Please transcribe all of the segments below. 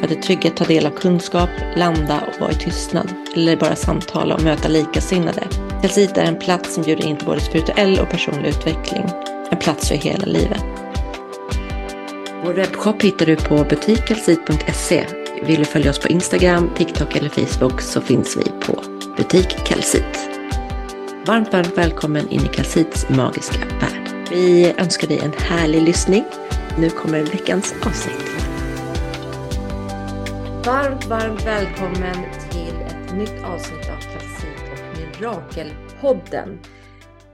För att i trygghet ta del av kunskap, landa och vara i tystnad. Eller bara samtala och möta likasinnade. Telsit är en plats som bjuder in till både spirituell och personlig utveckling. En plats för hela livet. Vår webbshop hittar du på butikkelsit.se. Vill du följa oss på Instagram, TikTok eller Facebook så finns vi på Butik Kalsit. Varmt, varmt välkommen in i Kalsits magiska värld. Vi önskar dig en härlig lyssning. Nu kommer veckans avsnitt. Varmt, varmt välkommen till ett nytt avsnitt av Kalsit och Mirakelpodden.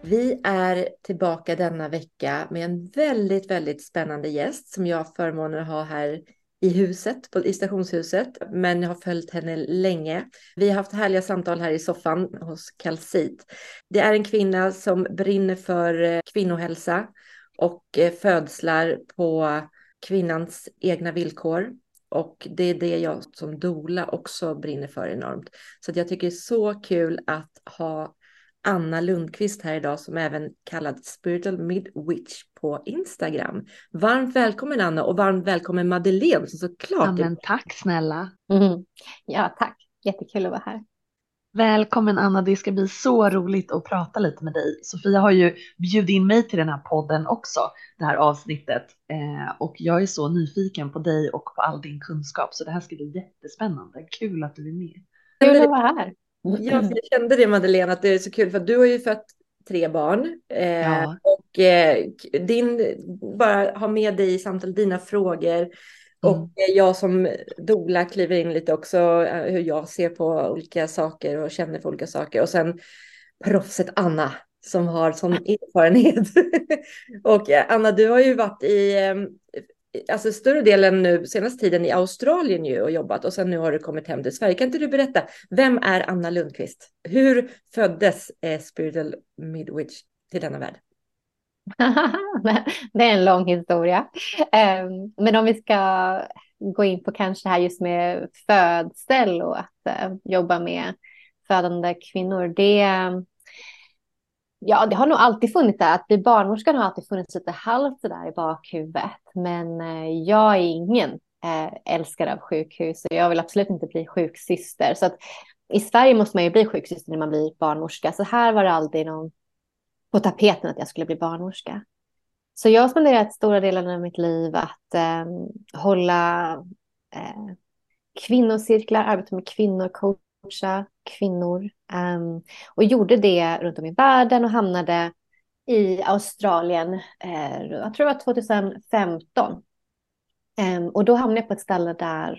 Vi är tillbaka denna vecka med en väldigt, väldigt spännande gäst som jag har förmånen att ha här i huset, i stationshuset, men jag har följt henne länge. Vi har haft härliga samtal här i soffan hos Kalsit. Det är en kvinna som brinner för eh, kvinnohälsa och eh, födslar på kvinnans egna villkor. Och det är det jag som dola också brinner för enormt. Så jag tycker det är så kul att ha Anna Lundqvist här idag som även kallad Spiritual Midwitch på Instagram. Varmt välkommen Anna och varmt välkommen Madeleine som såklart. Ja, men tack snälla. Mm. Ja, tack. Jättekul att vara här. Välkommen Anna, det ska bli så roligt att prata lite med dig. Sofia har ju bjudit in mig till den här podden också, det här avsnittet. Eh, och jag är så nyfiken på dig och på all din kunskap, så det här ska bli jättespännande. Kul att du är med. Kul att vara här. Ja, jag kände det Madeleine, att det är så kul för du har ju fött tre barn. Eh, ja. Och eh, din, bara ha med dig i samtalet dina frågor. Mm. Och jag som dola kliver in lite också eh, hur jag ser på olika saker och känner för olika saker. Och sen proffset Anna som har sån erfarenhet. och eh, Anna, du har ju varit i, ehm, alltså större delen nu, senaste tiden i Australien ju och jobbat och sen nu har du kommit hem till Sverige. Kan inte du berätta, vem är Anna Lundqvist? Hur föddes eh, Spiritual Midwich till denna värld? det är en lång historia. Ehm, men om vi ska gå in på kanske det här just med födsel och att eh, jobba med födande kvinnor. Det, ja, det har nog alltid funnits där. Att bli barnmorska har alltid funnits lite halvt där i bakhuvudet. Men eh, jag är ingen eh, älskare av sjukhus och jag vill absolut inte bli sjuksyster. Så att i Sverige måste man ju bli sjuksyster när man blir barnmorska. Så här var det aldrig någon på tapeten att jag skulle bli barnmorska. Så jag har spenderat stora delar av mitt liv att eh, hålla eh, kvinnocirklar, arbeta med kvinnor, coacha kvinnor. Um, och gjorde det runt om i världen och hamnade i Australien, eh, jag tror det var 2015. Um, ehm, och då hamnade jag på ett ställe där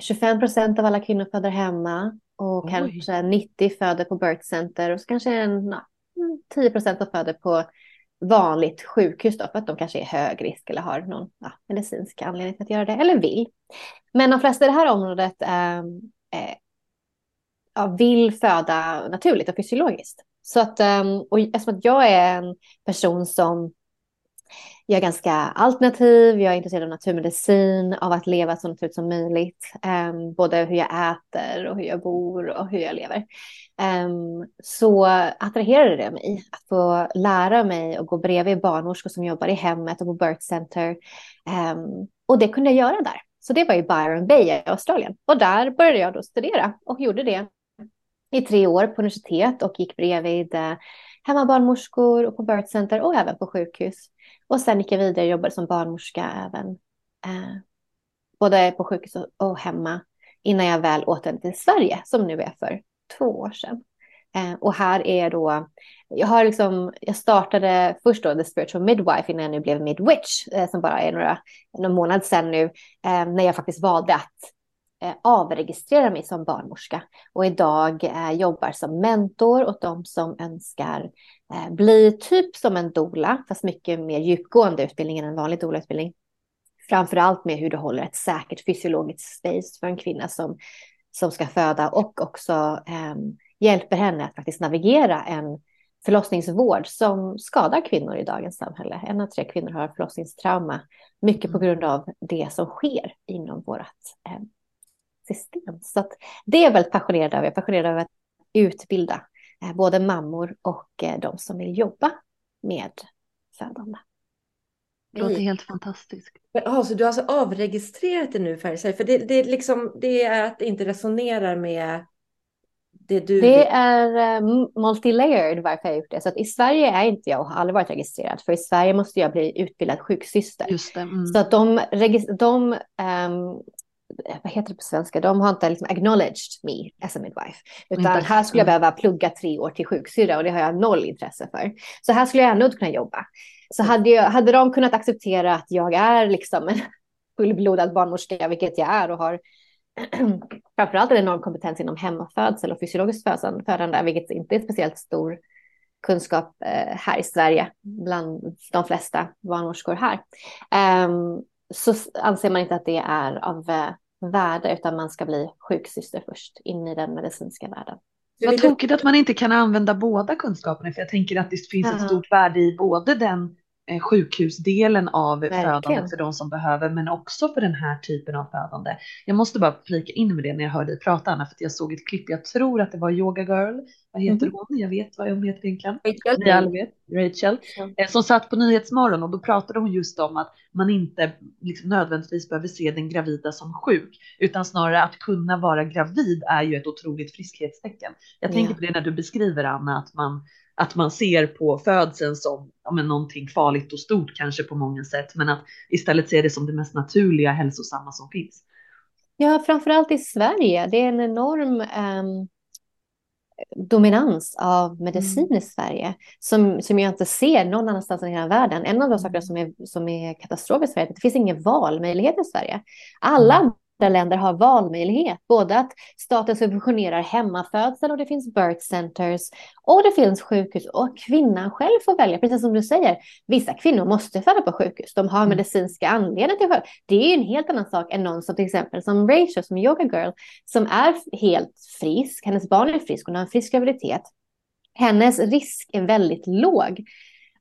25 procent av alla kvinnor föder hemma och Oj. kanske 90 föder på birth center och så kanske en 10 procent som föder på vanligt sjukhus då, för att de kanske är hög risk eller har någon ja, medicinsk anledning till att göra det, eller vill. Men de flesta i det här området ehm, eh, ja, vill föda naturligt och fysiologiskt. Så att, ehm, och eftersom att jag är en person som jag är ganska alternativ, jag är intresserad av naturmedicin, av att leva så naturligt som möjligt. Um, både hur jag äter och hur jag bor och hur jag lever. Um, så attraherade det mig att få lära mig och gå bredvid barnmorskor som jobbar i hemmet och på birth center. Um, och det kunde jag göra där. Så det var i Byron Bay i Australien. Och där började jag då studera och gjorde det i tre år på universitet och gick bredvid eh, hemmabarnmorskor och på birth center och även på sjukhus. Och sen gick jag vidare och jobbade som barnmorska även eh, både på sjukhus och, och hemma innan jag väl återvände till Sverige som nu är för två år sedan. Eh, och här är då, jag har liksom, jag startade först då The Spiritual Midwife innan jag nu blev Midwitch eh, som bara är några, några månader sedan nu eh, när jag faktiskt valde att eh, avregistrera mig som barnmorska och idag eh, jobbar som mentor åt de som önskar eh, bli typ som en dola, fast mycket mer djupgående utbildning än en vanlig doula-utbildning. Allt med hur du håller ett säkert fysiologiskt space för en kvinna som som ska föda och också eh, hjälper henne att faktiskt navigera en förlossningsvård som skadar kvinnor i dagens samhälle. En av tre kvinnor har förlossningstrauma, mycket på mm. grund av det som sker inom vårt eh, system. Så det är jag väldigt passionerad över. Jag är passionerad över att utbilda både mammor och eh, de som vill jobba med födande. Det låter helt fantastiskt. Ja, så du har alltså avregistrerat det nu Färgsverige? För det, det, liksom, det är att det inte resonerar med det du... Det är uh, multilayered varför jag har gjort det. Så att i Sverige är inte jag och har aldrig varit registrerad. För i Sverige måste jag bli utbildad sjuksyster. Just det. Mm. Så att de, de um, vad heter det på svenska, de har inte liksom acknowledged me as a midwife. Utan här skulle jag behöva plugga tre år till sjuksyrra och det har jag noll intresse för. Så här skulle jag ändå inte kunna jobba. Så hade, jag, hade de kunnat acceptera att jag är liksom en fullblodad barnmorska, vilket jag är och har framförallt en enorm kompetens inom hemmafödsel och fysiologiskt födande, vilket inte är speciellt stor kunskap eh, här i Sverige bland de flesta barnmorskor här. Um, så anser man inte att det är av eh, värde utan man ska bli sjuksyster först in i den medicinska världen. Vad tråkigt att man inte kan använda båda kunskaperna för jag tänker att det finns ett stort värde i både den sjukhusdelen av Verkligen. födandet för de som behöver, men också för den här typen av födande. Jag måste bara flika in med det när jag hör dig prata Anna, för jag såg ett klipp. Jag tror att det var Yoga Girl. Vad heter mm. hon? Jag vet vad hon heter egentligen. Rachel. Ni alla vet. Rachel. Mm. Som satt på Nyhetsmorgon och då pratade hon just om att man inte liksom nödvändigtvis behöver se den gravida som sjuk, utan snarare att kunna vara gravid är ju ett otroligt friskhetstecken. Jag tänker ja. på det när du beskriver Anna, att man att man ser på födseln som ja, men någonting farligt och stort kanske på många sätt, men att istället se det som det mest naturliga, hälsosamma som finns. Ja, framförallt i Sverige. Det är en enorm um, dominans av medicin mm. i Sverige som, som jag inte ser någon annanstans i hela världen. En av de sakerna som är, som är katastrof i Sverige är att det finns ingen valmöjlighet i Sverige. Alla mm länder har valmöjlighet. Både att staten subventionerar hemmafödsel och det finns birth centers och det finns sjukhus och kvinnan själv får välja. Precis som du säger, vissa kvinnor måste föda på sjukhus. De har mm. medicinska anledningar till det. Det är en helt annan sak än någon som till exempel som Rachel, som yoga girl, som är helt frisk. Hennes barn är frisk, hon har en frisk graviditet. Hennes risk är väldigt låg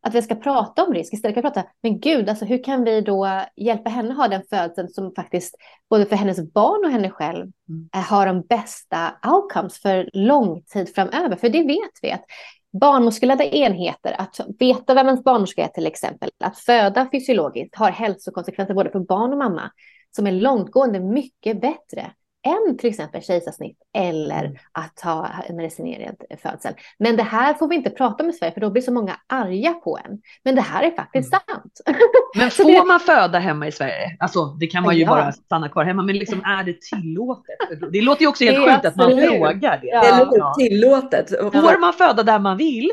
att vi ska prata om risk istället för att prata, men gud, alltså hur kan vi då hjälpa henne ha den födseln som faktiskt både för hennes barn och henne själv mm. har de bästa outcomes för lång tid framöver? För det vet vi att barnmorskeledda enheter, att veta vem ens barnmorska är till exempel, att föda fysiologiskt har hälsokonsekvenser både för barn och mamma som är långtgående mycket bättre än till exempel kejsarsnitt eller mm. att ha medicinerad födsel. Men det här får vi inte prata om i Sverige för då blir så många arga på en. Men det här är faktiskt mm. sant. Men får man föda hemma i Sverige? Alltså det kan man ju ja. bara stanna kvar hemma, men liksom är det tillåtet? Det låter ju också helt sjukt att man frågar det. Ja. Det låter tillåtet. Får man föda där man vill?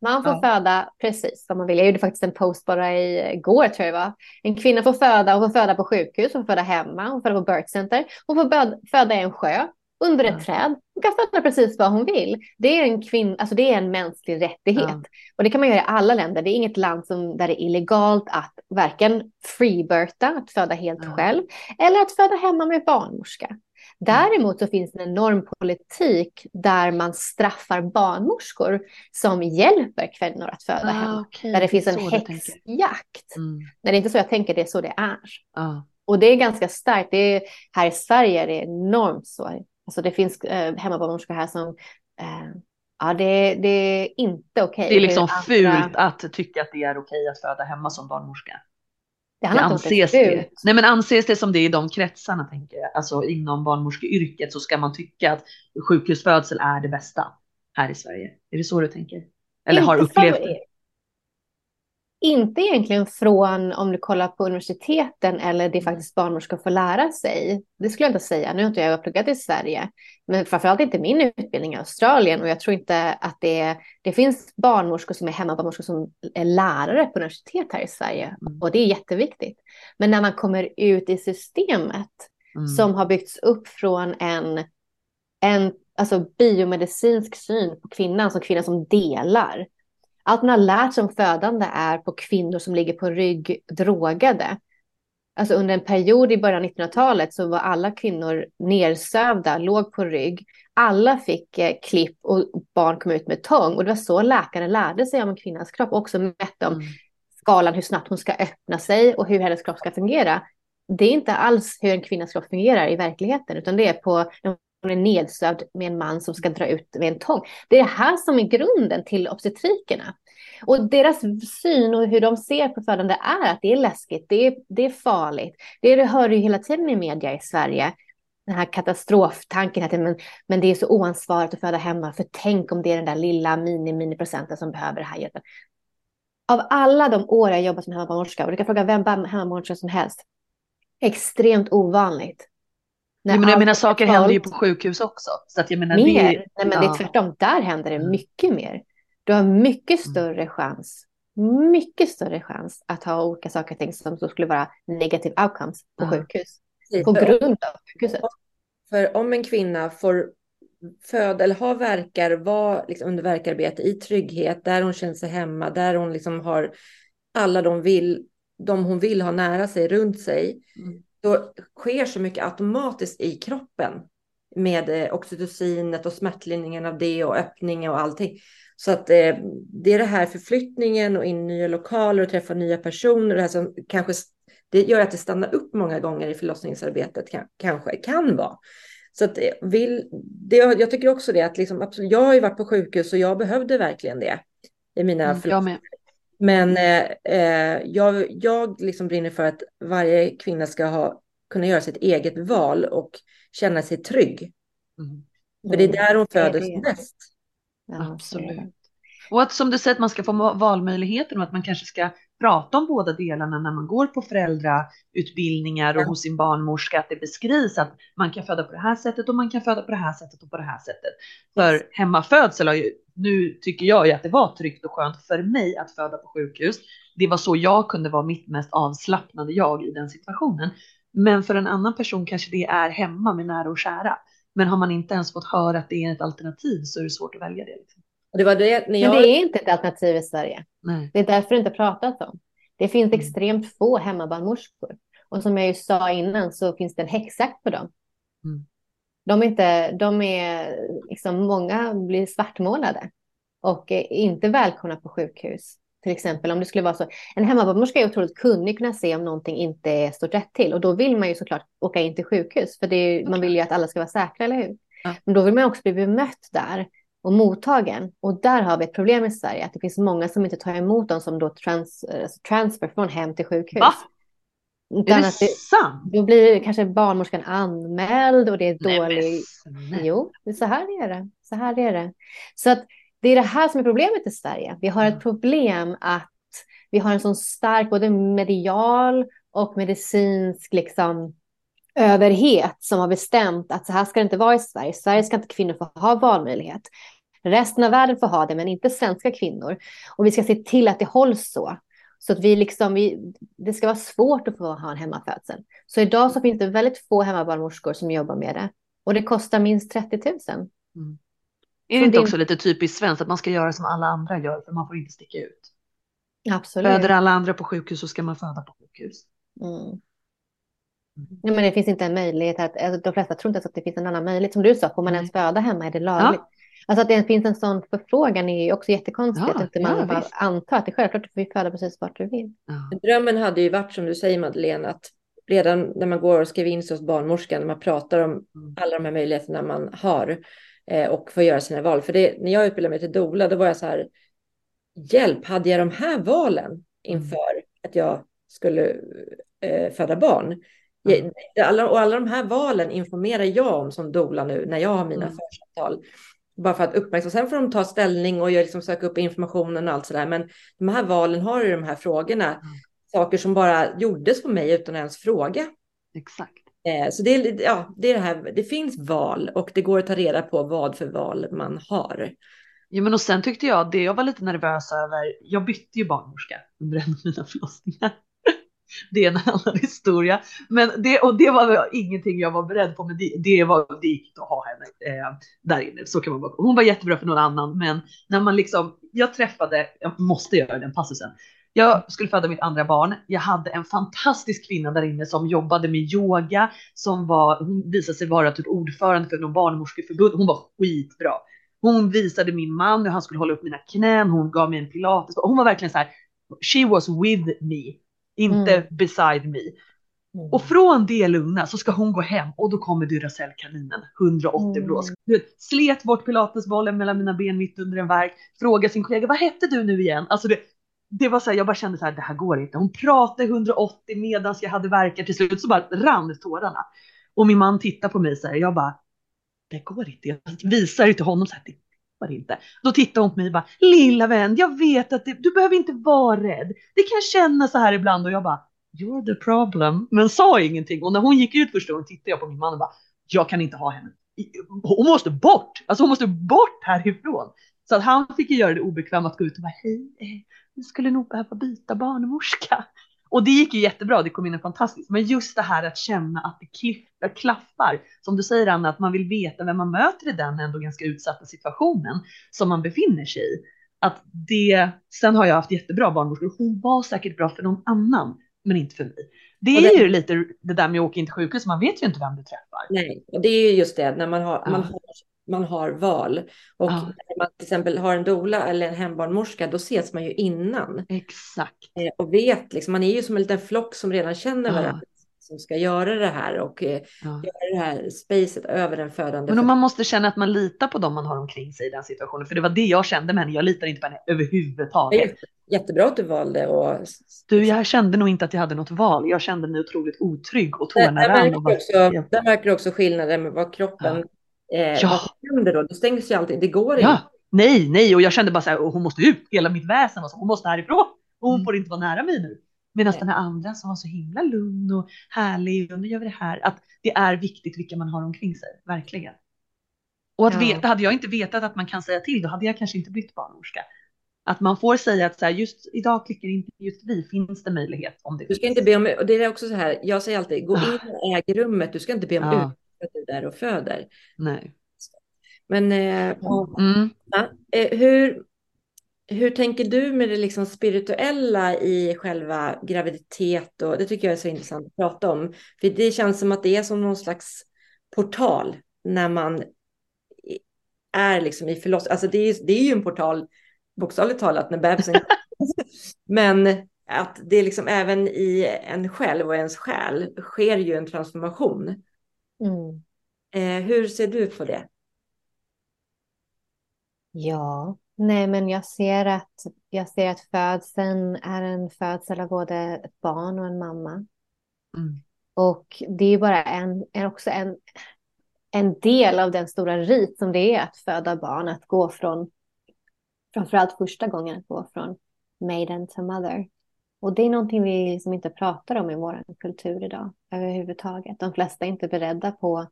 Man får ja. föda precis vad man vill. Jag gjorde faktiskt en post bara igår tror jag var. En kvinna får föda, hon får föda på sjukhus, hon får föda hemma, hon får föda på birth center. Hon får föda i en sjö, under ett ja. träd. Hon kan föda precis vad hon vill. Det är en, kvinn, alltså det är en mänsklig rättighet. Ja. Och det kan man göra i alla länder. Det är inget land som, där det är illegalt att varken freebirtha, att föda helt själv, eller att föda hemma med barnmorska. Däremot så finns det en enorm politik där man straffar barnmorskor som hjälper kvinnor att föda ah, hem. Okay. Där det finns en häxjakt. Mm. det är inte så jag tänker, det är så det är. Ah. Och det är ganska starkt. Det är, här i Sverige är det enormt så. Alltså det finns eh, hemmabarnmorskor här som eh, Ja, det, det, är inte okej. Okay. Det är liksom fult att tycka att det är okej att föda hemma som barnmorska. Det, det anses det. Nej, men anses det som det i de kretsarna tänker jag, alltså inom barnmorskeyrket så ska man tycka att sjukhusfödsel är det bästa här i Sverige. Är det så du tänker? Eller har upplevt det? Inte egentligen från om du kollar på universiteten eller det faktiskt barnmorskor får lära sig. Det skulle jag inte säga. Nu har inte jag pluggat i Sverige, men framförallt inte min utbildning i Australien och jag tror inte att det, det finns barnmorskor som är hemmabarnmorskor som är lärare på universitet här i Sverige mm. och det är jätteviktigt. Men när man kommer ut i systemet mm. som har byggts upp från en, en alltså biomedicinsk syn på kvinnan som kvinna som delar allt man har lärt sig om födande är på kvinnor som ligger på rygg drogade. Alltså under en period i början av 1900-talet så var alla kvinnor nersövda, låg på rygg. Alla fick eh, klipp och barn kom ut med tång. Och det var så läkaren lärde sig om en kvinnas kropp. Också mätte om mm. skalan hur snabbt hon ska öppna sig och hur hennes kropp ska fungera. Det är inte alls hur en kvinnas kropp fungerar i verkligheten, utan det är på hon är nedsövd med en man som ska dra ut med en tång. Det är det här som är grunden till obstetrikerna. Och deras syn och hur de ser på födande är att det är läskigt, det är, det är farligt. Det, det hör du hela tiden i media i Sverige. Den här katastroftanken att men, men det är så oansvarigt att föda hemma, för tänk om det är den där lilla mini-mini-procenten som behöver det här hjälpen. Av alla de år jag jobbat som hemmabarnmorska, och du kan fråga vem hemmabarnmorska som helst, extremt ovanligt Nej, men jag menar saker händer ju på sjukhus också. Så att jag menar, mer? Det, Nej, men ja. det är tvärtom. Där händer det mm. mycket mer. Du har mycket mm. större chans, mycket större chans att ha olika saker och ting som skulle vara negative outcomes på ja. sjukhus. På grund av sjukhuset. För om en kvinna får föda eller ha verkar, vara liksom under verkarbete i trygghet, där hon känner sig hemma, där hon liksom har alla de, vill, de hon vill ha nära sig, runt sig, mm då sker så mycket automatiskt i kroppen med eh, oxytocinet och smärtlindringen av det och öppningen och allting. Så att eh, det är det här förflyttningen och in i nya lokaler och träffa nya personer. Det här som kanske det gör att det stannar upp många gånger i förlossningsarbetet kan, kanske kan vara. Så att eh, vill, det, jag tycker också det att liksom, absolut, jag har ju varit på sjukhus och jag behövde verkligen det i mina mm, förlossningar. Men eh, eh, jag, jag liksom brinner för att varje kvinna ska ha, kunna göra sitt eget val och känna sig trygg. Mm. För det är där hon föds bäst. Ja, Absolut. Och att som du säger att man ska få valmöjligheten och att man kanske ska prata om båda delarna när man går på föräldrautbildningar och hos sin barnmorska, att det beskrivs att man kan föda på det här sättet och man kan föda på det här sättet och på det här sättet. För hemmafödsel har ju, nu tycker jag ju att det var tryggt och skönt för mig att föda på sjukhus. Det var så jag kunde vara mitt mest avslappnade jag i den situationen. Men för en annan person kanske det är hemma med nära och kära. Men har man inte ens fått höra att det är ett alternativ så är det svårt att välja det. Liksom. Det var det, när jag... Men det är inte ett alternativ i Sverige. Nej. Det är därför det inte pratas om. Det finns mm. extremt få hemmabarnmorskor. Och som jag ju sa innan så finns det en häxjakt på dem. Mm. De är inte, de är, liksom många blir svartmålade och är inte välkomna på sjukhus. Till exempel om det skulle vara så. En hemmabarnmorska är otroligt kunnig kunna se om någonting inte står rätt till och då vill man ju såklart åka in till sjukhus för är, man vill ju att alla ska vara säkra, eller hur? Ja. Men då vill man också bli bemött där och mottagen. Och där har vi ett problem i Sverige, att det finns många som inte tar emot dem som då trans, eh, transfer från hem till sjukhus. Va? är det, det sant? Då blir kanske barnmorskan anmäld och det är dålig... Nej, jo, så här är det. Så här är det. Så att det är det här som är problemet i Sverige. Vi har ett problem att vi har en sån stark både medial och medicinsk liksom, överhet som har bestämt att så här ska det inte vara i Sverige. I Sverige ska inte kvinnor få ha valmöjlighet. Resten av världen får ha det, men inte svenska kvinnor. Och vi ska se till att det hålls så. Så att vi liksom, vi, det ska vara svårt att få ha en hemmafödsel. Så idag så finns det väldigt få hemmabarnmorskor som jobbar med det. Och det kostar minst 30 000. Mm. Är det inte också lite typiskt svenskt att man ska göra som alla andra gör för man får inte sticka ut? Absolut. Föder alla andra på sjukhus så ska man föda på sjukhus. Mm. Ja, men det finns inte en möjlighet att, alltså, de flesta tror inte att det finns en annan möjlighet. Som du sa, får man ens föda hemma är det lagligt. Ja. Alltså att det finns en sån förfrågan är ju också jättekonstigt. Ja, att man ja, bara antar att det är självklart att du får föda precis vart du vill. Ja. Drömmen hade ju varit som du säger Madeleine, att redan när man går och skriver in sig hos barnmorskan, när man pratar om mm. alla de här möjligheterna man har eh, och får göra sina val. För det, när jag utbildade mig till doula, då var jag så här, hjälp, hade jag de här valen inför mm. att jag skulle eh, föda barn? Mm. Alla, och alla de här valen informerar jag om som doula nu när jag har mina mm. församtal. Bara för att uppmärksamma. Sen får de ta ställning och liksom söka upp informationen och allt sådär. Men de här valen har ju de här frågorna. Mm. Saker som bara gjordes på mig utan att ens fråga. Exakt. Eh, så det är, ja, det är det här. Det finns val och det går att ta reda på vad för val man har. Ja, men och sen tyckte jag det jag var lite nervös över. Jag bytte ju barnmorska under en av mina förlossningar det är en annan historia. Men det, och det var ingenting jag var beredd på, men det, det var det gick att ha henne eh, där inne. Så kan man bara. Hon var jättebra för någon annan, men när man liksom, jag träffade, jag måste göra den passusen. Jag skulle föda mitt andra barn. Jag hade en fantastisk kvinna där inne som jobbade med yoga, som var, hon visade sig vara typ ordförande för någon barnmorskeförbund. Hon var skitbra. Hon visade min man hur han skulle hålla upp mina knän. Hon gav mig en pilates. Hon var verkligen så här. She was with me, inte mm. beside me. Mm. Och från det lugna så ska hon gå hem och då kommer Duracellkaninen 180 mm. blås. Slet bort pilatesbollen mellan mina ben mitt under en verk. Frågar sin kollega vad hette du nu igen? Alltså det, det var så här, jag bara kände så här, det här går inte. Hon pratade 180 medan jag hade verkar till slut så bara rann tårarna. Och min man tittar på mig så här, jag bara, det går inte. Jag visar ju till honom så här, det går inte. Då tittar hon på mig och bara, lilla vän, jag vet att det, du behöver inte vara rädd. Det kan kännas så här ibland och jag bara, you're the problem, men sa ingenting. Och när hon gick ut första gången tittade jag på min man och bara, jag kan inte ha henne. Hon måste bort, alltså hon måste bort härifrån. Så att han fick ju göra det obekvämt att gå ut och bara, hej, eh, hej, vi skulle nog behöva byta barnmorska. Och det gick ju jättebra, det kom in en fantastisk. Men just det här att känna att det klaffar, som du säger Anna, att man vill veta vem man möter i den ändå ganska utsatta situationen som man befinner sig i. Att det, sen har jag haft jättebra barnmorskor, hon var säkert bra för någon annan, men inte för mig. Det är det, ju lite det där med att åka in till sjukhus, man vet ju inte vem du träffar. Nej, och det är ju just det, när man har, ja. man har man har val. Och ja. när man till exempel har en dola eller en hembarnmorska, då ses man ju innan. Exakt. Eh, och vet, liksom, man är ju som en liten flock som redan känner varandra. Som ska göra det här och eh, ja. göra det här spacet över den födande. Men om man måste känna att man litar på dem man har omkring sig i den situationen. För det var det jag kände med henne. Jag litar inte på henne överhuvudtaget. Jättebra att du valde och... Du, jag kände nog inte att jag hade något val. Jag kände mig otroligt otrygg och tårna rann. Där märker du också skillnaden med vad kroppen ja Eh, ja. Vad händer då? Det stängs ju alltid, det går ja. inte. Nej, nej, och jag kände bara så här, hon måste ut, hela mitt väsen, och så, hon måste härifrån. Hon mm. får inte vara nära mig nu. Medan den här andra som var så himla lugn och härlig och nu gör vi det här. Att det är viktigt vilka man har omkring sig, verkligen. Och att ja. veta, hade jag inte vetat att man kan säga till, då hade jag kanske inte blivit barnmorska. Att man får säga att så här, just idag klickar inte just vi, finns det möjlighet om det Du ska finns. inte be om, och det är också så här, jag säger alltid, gå in och äg rummet, du ska inte be om ja. Att du är där och föder. Nej. Men eh, mm. eh, hur, hur tänker du med det liksom spirituella i själva graviditet? Och, det tycker jag är så intressant att prata om. För det känns som att det är som någon slags portal när man är liksom i förlossning. Alltså det är, det är ju en portal, bokstavligt talat, när bebisen Men att det liksom även i en själv och ens själ sker ju en transformation. Mm. Eh, hur ser du på det? Ja, nej men jag ser att, jag ser att födseln är en födsel av både ett barn och en mamma. Mm. Och det är bara en, en, också en, en del av den stora rit som det är att föda barn, att gå från, framförallt första gången, att gå från maiden to mother. Och det är någonting vi liksom inte pratar om i vår kultur idag överhuvudtaget. De flesta är inte beredda på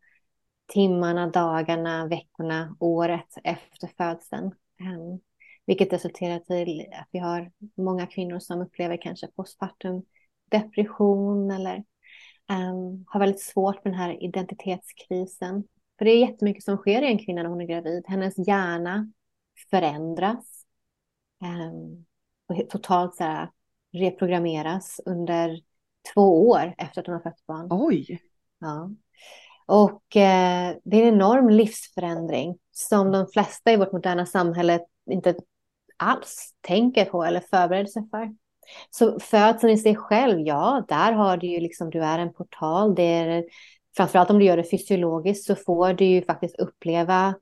timmarna, dagarna, veckorna, året efter födseln. Um, vilket resulterar till att vi har många kvinnor som upplever kanske postpartum depression eller um, har väldigt svårt med den här identitetskrisen. För det är jättemycket som sker i en kvinna när hon är gravid. Hennes hjärna förändras. Um, och totalt så här, reprogrammeras under två år efter att hon har fött barn. Oj! Ja. Och eh, det är en enorm livsförändring som de flesta i vårt moderna samhälle inte alls tänker på eller förbereder sig för. Så födseln i sig själv, ja, där har du ju liksom, du är en portal. Det är, framförallt om du gör det fysiologiskt så får du ju faktiskt uppleva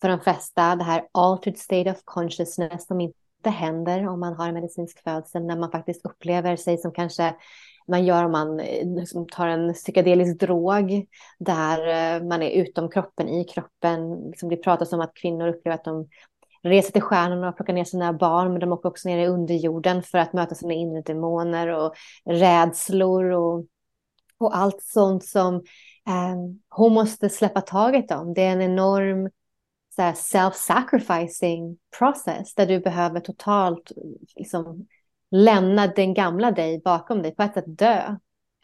för de flesta det här altered state of consciousness som inte händer om man har en medicinsk födsel, när man faktiskt upplever sig som kanske man gör om man liksom tar en psykedelisk drog där eh, man är utom kroppen, i kroppen. Liksom det pratas om att kvinnor upplever att de reser till stjärnorna och plockar ner sina barn, men de åker också ner i underjorden för att möta sina inre demoner och rädslor och, och allt sånt som eh, hon måste släppa taget om. Det är en enorm self-sacrificing process där du behöver totalt liksom, lämna den gamla dig bakom dig, på ett sätt dö.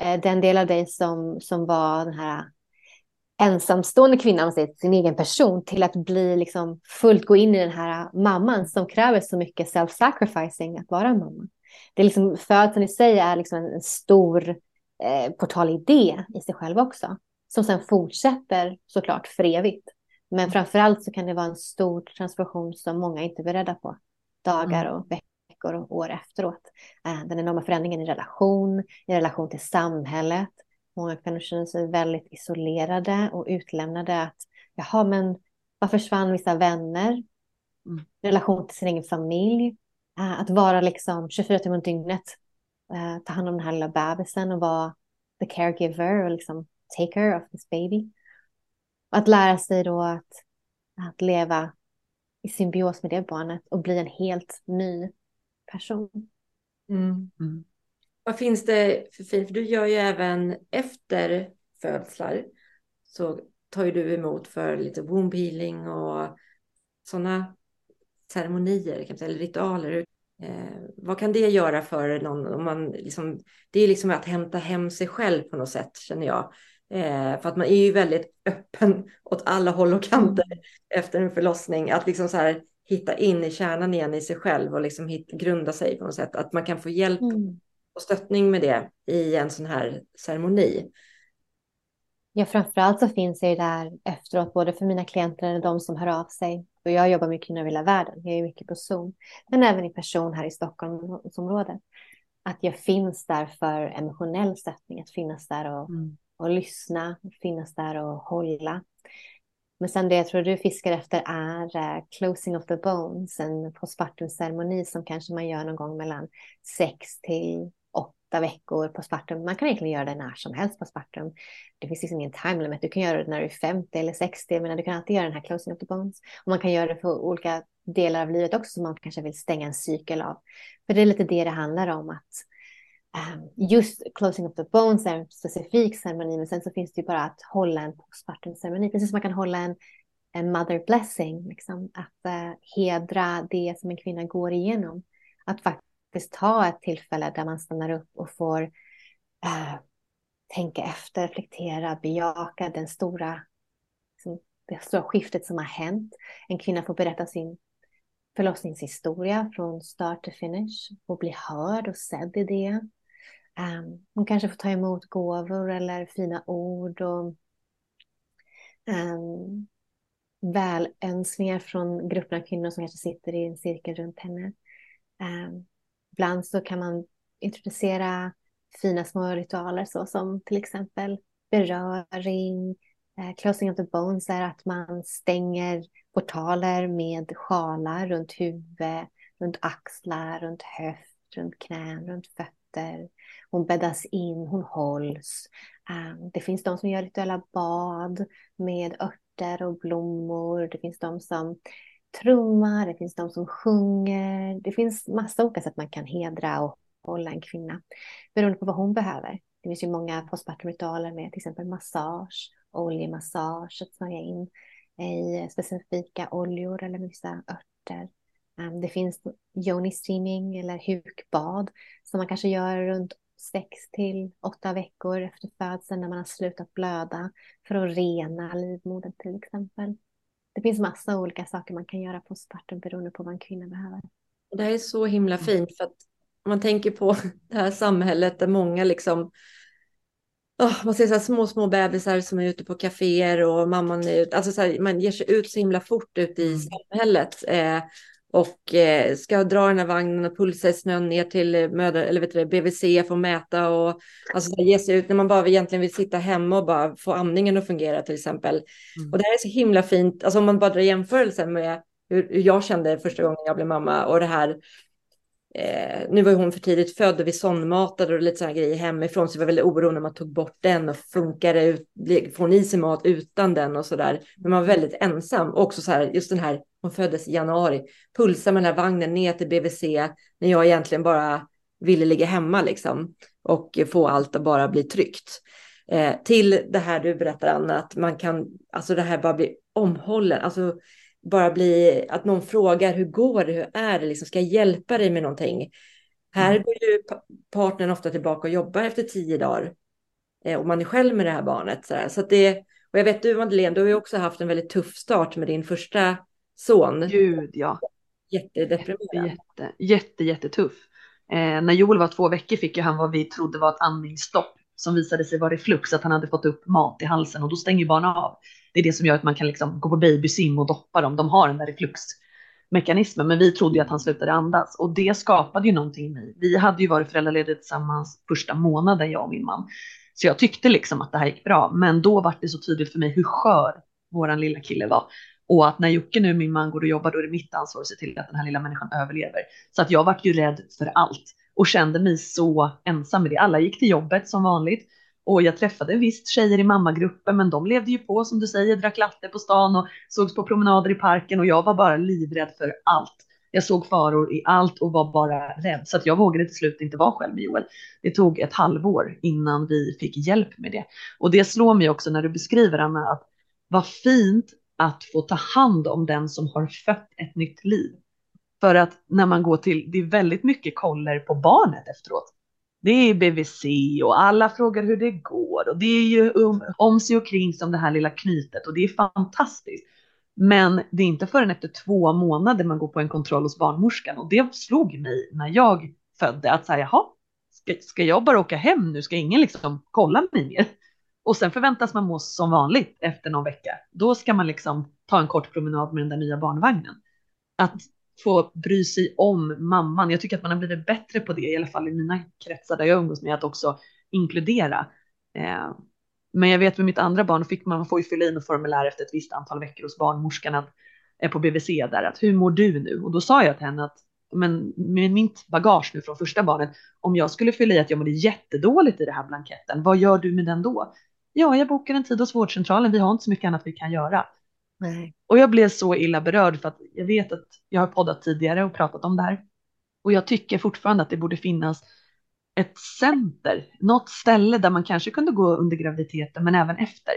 Eh, den del av dig som, som var den här ensamstående kvinnan, sin egen person, till att bli liksom fullt gå in i den här mamman som kräver så mycket self-sacrificing att vara mamma. Det är liksom, födseln i sig är liksom en, en stor eh, portalidé i sig själv också. Som sen fortsätter såklart för evigt. Men framförallt så kan det vara en stor transformation som många inte är beredda på. Dagar mm. och veckor och år efteråt. Eh, den enorma förändringen i relation, i relation till samhället. Många kvinnor känner sig väldigt isolerade och utlämnade. Att, Jaha, men varför försvann vissa vänner? Mm. Relation till sin egen familj. Eh, att vara liksom 24 timmar om dygnet. Eh, ta hand om den här lilla bebisen och vara the caregiver och liksom take care of this baby. Att lära sig då att, att leva i symbios med det barnet och bli en helt ny person. Mm. Mm. Vad finns det för fint? För du gör ju även efter födslar så tar ju du emot för lite womb healing och sådana ceremonier kan eller ritualer. Eh, vad kan det göra för någon? Om man liksom, det är liksom att hämta hem sig själv på något sätt känner jag. Eh, för att man är ju väldigt öppen åt alla håll och kanter mm. efter en förlossning. Att liksom så här hitta in i kärnan igen i sig själv och liksom hit, grunda sig på något sätt. Att man kan få hjälp mm. och stöttning med det i en sån här ceremoni. Ja, framförallt så finns jag ju där efteråt, både för mina klienter och de som hör av sig. Och jag jobbar kvinnor över hela världen, jag är mycket på Zoom, men även i person här i Stockholmsområdet. Att jag finns där för emotionell stöttning, att finnas där och mm och lyssna, finnas där och hålla. Men sen det jag tror du fiskar efter är uh, closing of the bones, en postpartum-ceremoni som kanske man gör någon gång mellan sex till åtta veckor på spartum. Man kan egentligen göra det när som helst på spartum. Det finns liksom ingen time limit. Du kan göra det när du är 50 eller 60, men du kan alltid göra den här closing of the bones. Och man kan göra det för olika delar av livet också som man kanske vill stänga en cykel av. För det är lite det det handlar om, att Ehm, just closing of the bones är en specifik ceremoni, men sen så finns det ju bara att hålla en postpartum-ceremoni, precis som man kan hålla en, en mother blessing, liksom, att uh, hedra det som en kvinna går igenom. Att faktiskt ta ett tillfälle där man stannar upp och får uh, tänka efter, reflektera, bejaka den stora, liksom, det stora skiftet som har hänt. En kvinna får berätta sin förlossningshistoria från start till finish, och bli hörd och sedd i det. Um, hon kanske får ta emot gåvor eller fina ord och um, välönskningar från grupper av kvinnor som kanske sitter i en cirkel runt henne. Um, ibland så kan man introducera fina små ritualer så som till exempel beröring, uh, closing of the bones är att man stänger portaler med sjalar runt huvud, runt axlar, runt höft, runt knän, runt fötter hon bäddas in, hon hålls. Eh, det finns de som gör rituella bad med örter och blommor. Det finns de som trummar, det finns de som sjunger. Det finns massa olika sätt man kan hedra och hålla en kvinna beroende på vad hon behöver. Det finns ju många postpartumritualer med till exempel massage, oljemassage, att smörja in i specifika oljor eller vissa örter. Um, det finns yoni steaming eller hukbad som man kanske gör runt sex till åtta veckor efter födseln när man har slutat blöda för att rena livmodern till exempel. Det finns massa olika saker man kan göra på sparten beroende på vad en kvinna behöver. Det här är så himla mm. fint för att man tänker på det här samhället där många liksom Oh, man ser så små, små bebisar som är ute på kaféer och mamman är ute. Alltså så här, man ger sig ut så himla fort ut i mm. samhället. Eh, och eh, ska dra den här vagnen och pulsa i snön ner till eh, mödra, eller vet du, BVC för att mäta och alltså, ge sig ut när man bara egentligen vill sitta hemma och bara få amningen att fungera till exempel. Mm. Och det här är så himla fint, alltså om man bara drar jämförelsen med hur, hur jag kände första gången jag blev mamma och det här Eh, nu var hon för tidigt född och vi sondmatade och lite sådana grejer hemifrån så det var väldigt oro när man tog bort den och funkar det ut, får hon i sig mat utan den och sådär. Men man var väldigt ensam och också så här, just den här, hon föddes i januari, pulsa med den här vagnen ner till BVC när jag egentligen bara ville ligga hemma liksom och få allt att bara bli tryggt. Eh, till det här du berättar Anna, att man kan, alltså det här bara bli omhållen, alltså bara bli att någon frågar hur går det, hur är det, liksom, ska jag hjälpa dig med någonting? Här mm. går ju partnern ofta tillbaka och jobbar efter tio dagar eh, och man är själv med det här barnet. Så, så det, och jag vet du Madeleine, du har ju också haft en väldigt tuff start med din första son. Gud ja. Jättedeprimerad. Jätte, jätte, jätte, jättetuff. Eh, när Joel var två veckor fick ju han vad vi trodde var ett andningsstopp som visade sig vara reflux, att han hade fått upp mat i halsen och då stänger barnen av. Det är det som gör att man kan liksom gå på babysim och doppa dem. De har den där refluxmekanismen, men vi trodde ju att han slutade andas och det skapade ju någonting i mig. Vi hade ju varit föräldralediga tillsammans första månaden, jag och min man. Så jag tyckte liksom att det här gick bra, men då var det så tydligt för mig hur skör våran lilla kille var. Och att när Jocke nu, min man, går och jobbar, då är det mitt ansvar att se till att den här lilla människan överlever. Så att jag vart ju rädd för allt och kände mig så ensam med det. Alla gick till jobbet som vanligt och jag träffade visst tjejer i mammagruppen, men de levde ju på som du säger, drack latte på stan och sågs på promenader i parken och jag var bara livrädd för allt. Jag såg faror i allt och var bara rädd så att jag vågade till slut inte vara själv med Joel. Det tog ett halvår innan vi fick hjälp med det och det slår mig också när du beskriver Anna att vad fint att få ta hand om den som har fött ett nytt liv. För att när man går till, det är väldigt mycket koller på barnet efteråt. Det är BVC och alla frågar hur det går och det är ju um, om sig och kring som det här lilla knytet och det är fantastiskt. Men det är inte förrän efter två månader man går på en kontroll hos barnmorskan och det slog mig när jag födde att säga jaha, ska, ska jag bara åka hem nu? Ska ingen liksom kolla mig mer? Och sen förväntas man må som vanligt efter någon vecka. Då ska man liksom ta en kort promenad med den där nya barnvagnen. Att få bry sig om mamman. Jag tycker att man har blivit bättre på det, i alla fall i mina kretsar där jag umgås med, att också inkludera. Eh, men jag vet med mitt andra barn fick man, man får ju fylla in och formulär efter ett visst antal veckor hos barnmorskan att, eh, på BVC där, att hur mår du nu? Och då sa jag till henne att men med mitt bagage nu från första barnet, om jag skulle fylla i att jag mådde jättedåligt i den här blanketten, vad gör du med den då? Ja, jag bokar en tid hos vårdcentralen. Vi har inte så mycket annat vi kan göra. Nej. Och jag blev så illa berörd för att jag vet att jag har poddat tidigare och pratat om det här. Och jag tycker fortfarande att det borde finnas ett center, något ställe där man kanske kunde gå under graviditeten men även efter.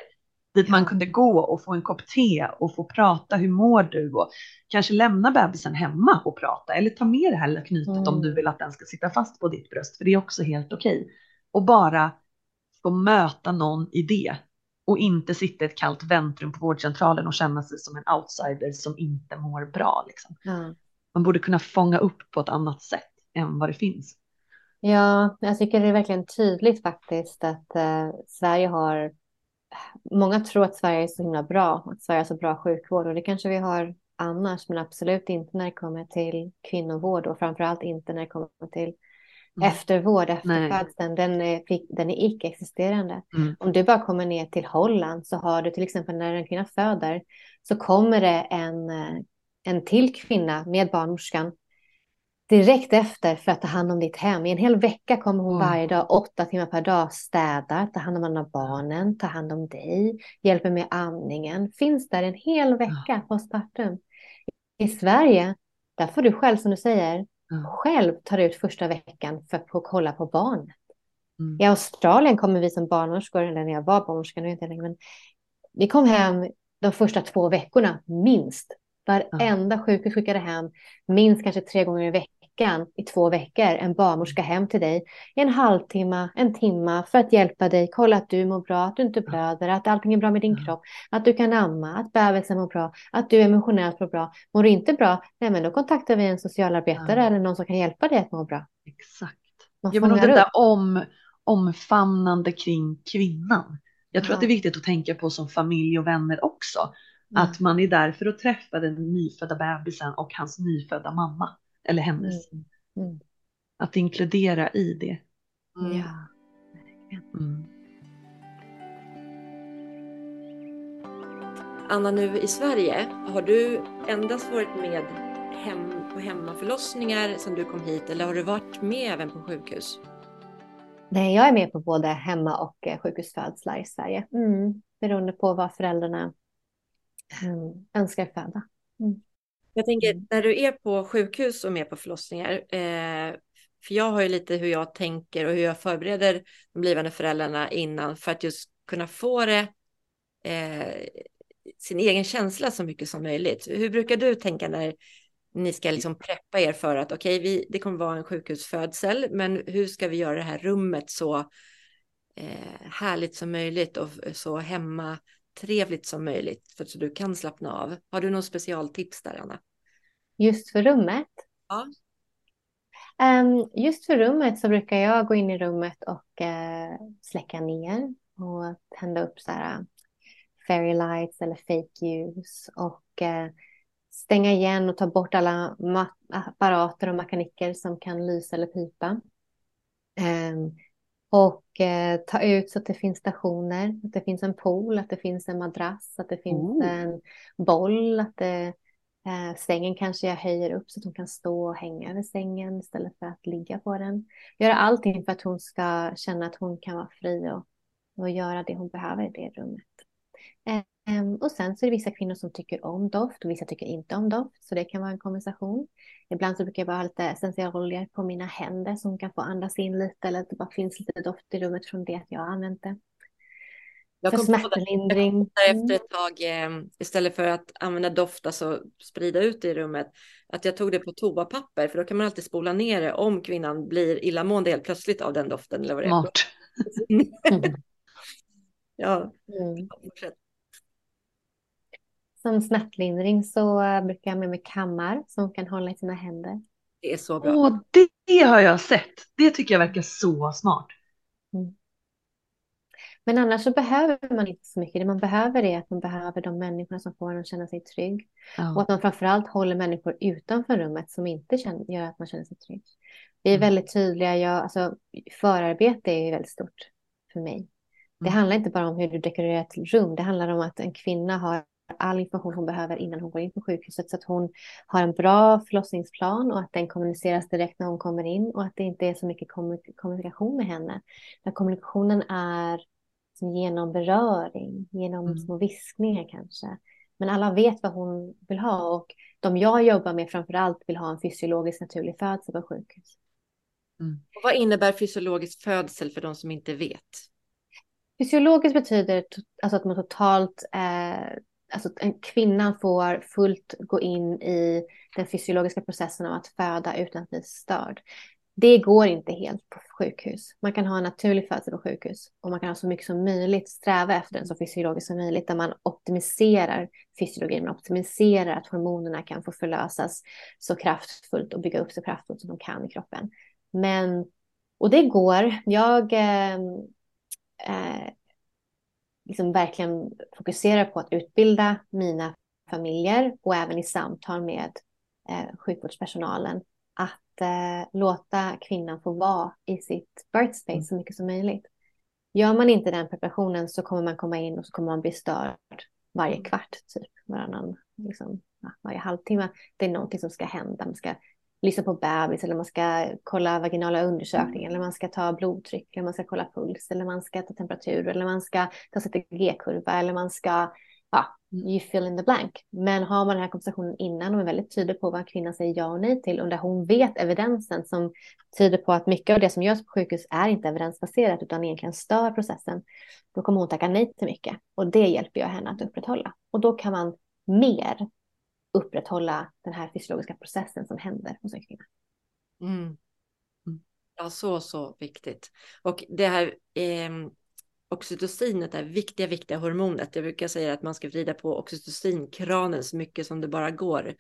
Dit man kunde gå och få en kopp te och få prata, hur mår du? Och kanske lämna bebisen hemma och prata eller ta med det här lilla knytet mm. om du vill att den ska sitta fast på ditt bröst, för det är också helt okej. Och bara få möta någon i det och inte sitta i ett kallt väntrum på vårdcentralen och känna sig som en outsider som inte mår bra. Liksom. Mm. Man borde kunna fånga upp på ett annat sätt än vad det finns. Ja, jag tycker det är verkligen tydligt faktiskt att eh, Sverige har Många tror att Sverige är så himla bra, att Sverige har så bra sjukvård och det kanske vi har annars, men absolut inte när det kommer till kvinnovård och framförallt inte när det kommer till Mm. Eftervård efter födseln, den är, den är icke-existerande. Mm. Om du bara kommer ner till Holland så har du till exempel när en kvinna föder så kommer det en, eh, en till kvinna med barnmorskan direkt efter för att ta hand om ditt hem. I en hel vecka kommer hon mm. varje dag, åtta timmar per dag, städar, tar hand om alla barnen, tar hand om dig, hjälper med amningen. Finns där en hel vecka postpartum. I Sverige, där får du själv som du säger mm. själv tar ut första veckan för att kolla på barnet. Mm. I Australien kommer vi som barnmorskor, eller när jag var barnmorska, nu inte längre, men vi kom hem de första två veckorna minst. Varenda sjukhus skickade hem minst kanske tre gånger i veckan veckan, i två veckor, en barnmorska hem till dig en halvtimme, en timme för att hjälpa dig, kolla att du mår bra, att du inte blöder, att allting är bra med din kropp, att du kan amma, att bebisen mår bra, att du emotionellt mår bra. Mår du inte bra, nej men då kontaktar vi en socialarbetare ja. eller någon som kan hjälpa dig att må bra. Exakt. Ja, men det där om, omfamnande kring kvinnan. Jag tror ja. att det är viktigt att tänka på som familj och vänner också. Mm. Att man är där för att träffa den nyfödda bebisen och hans nyfödda mamma eller hennes. Mm. Mm. Att inkludera i det. Mm. Ja, mm. Anna, nu i Sverige, har du endast varit med hem, på hemmaförlossningar sedan du kom hit eller har du varit med även på sjukhus? Nej, jag är med på både hemma och eh, sjukhusfödslar i Sverige. Mm, beroende på vad föräldrarna önskar föda. Mm. Jag tänker mm. när du är på sjukhus och med på förlossningar, eh, för jag har ju lite hur jag tänker och hur jag förbereder de blivande föräldrarna innan för att just kunna få det eh, sin egen känsla så mycket som möjligt. Hur brukar du tänka när ni ska liksom preppa er för att okej, okay, det kommer vara en sjukhusfödsel, men hur ska vi göra det här rummet så eh, härligt som möjligt och så hemma trevligt som möjligt för så du kan slappna av. Har du någon specialtips där, Anna? Just för rummet? Ja. Um, just för rummet så brukar jag gå in i rummet och uh, släcka ner och tända upp så här fairy lights eller fake ljus och uh, stänga igen och ta bort alla apparater och mekaniker som kan lysa eller pipa. Um, och eh, ta ut så att det finns stationer, att det finns en pool, att det finns en madrass, att det finns oh. en boll, att det, eh, sängen kanske jag höjer upp så att hon kan stå och hänga över sängen istället för att ligga på den. Göra allting för att hon ska känna att hon kan vara fri och, och göra det hon behöver i det rummet. Um, och sen så är det vissa kvinnor som tycker om doft och vissa tycker inte om doft, så det kan vara en konversation. Ibland så brukar jag bara ha lite essentialoljor på mina händer som kan få andas in lite eller att det bara finns lite doft i rummet från det att jag har använt det. Jag för smärtlindring. Efter mm. ett tag, eh, istället för att använda doft, alltså sprida ut det i rummet, att jag tog det på toapapper, för då kan man alltid spola ner det om kvinnan blir illamående helt plötsligt av den doften. Eller vad det är. Smart. ja, mm. Som smärtlindring så brukar jag med mig kammar som kan hålla i sina händer. Det är så bra. Åh, det har jag sett. Det tycker jag verkar så smart. Mm. Men annars så behöver man inte så mycket. Det man behöver är att man behöver de människorna som får en att känna sig trygg. Ja. Och att man framförallt håller människor utanför rummet som inte känner, gör att man känner sig trygg. Vi är mm. väldigt tydliga. Jag, alltså, förarbete är väldigt stort för mig. Det mm. handlar inte bara om hur du dekorerar ett rum. Det handlar om att en kvinna har all information hon behöver innan hon går in på sjukhuset så att hon har en bra förlossningsplan och att den kommuniceras direkt när hon kommer in och att det inte är så mycket kommunikation med henne. När kommunikationen är genom beröring, genom mm. små viskningar kanske. Men alla vet vad hon vill ha och de jag jobbar med framför allt vill ha en fysiologisk naturlig födsel på sjukhus. Mm. vad innebär fysiologisk födsel för de som inte vet? Fysiologiskt betyder alltså att man totalt eh, alltså en kvinna får fullt gå in i den fysiologiska processen av att föda utan att bli störd. Det går inte helt på sjukhus. Man kan ha en naturlig födsel på sjukhus och man kan ha så mycket som möjligt sträva efter den så fysiologiskt som möjligt där man optimiserar fysiologin, man optimiserar att hormonerna kan få förlösas så kraftfullt och bygga upp så kraftfullt som de kan i kroppen. Men, och det går. Jag eh, eh, liksom verkligen fokuserar på att utbilda mina familjer och även i samtal med eh, sjukvårdspersonalen att eh, låta kvinnan få vara i sitt birth space mm. så mycket som möjligt. Gör man inte den preparationen så kommer man komma in och så kommer man bli störd varje mm. kvart, typ varannan, liksom, varje halvtimme. Det är någonting som ska hända. Man ska lyssna på bebis eller man ska kolla vaginala undersökningar eller man ska ta blodtryck eller man ska kolla puls eller man ska ta temperatur eller man ska ta CTG-kurva eller man ska, ja, mm. you fill in the blank. Men har man den här konversationen innan och är väldigt tydlig på vad kvinnan säger ja och nej till och där hon vet evidensen som tyder på att mycket av det som görs på sjukhus är inte evidensbaserat utan egentligen stör processen, då kommer hon tacka nej till mycket och det hjälper jag henne att upprätthålla. Och då kan man mer upprätthålla den här fysiologiska processen som händer hos en kvinna. Mm. mm. Ja, så, så viktigt. Och det här eh, oxytocinet, är viktiga, viktiga hormonet. Jag brukar säga att man ska vrida på oxytocinkranen så mycket som det bara går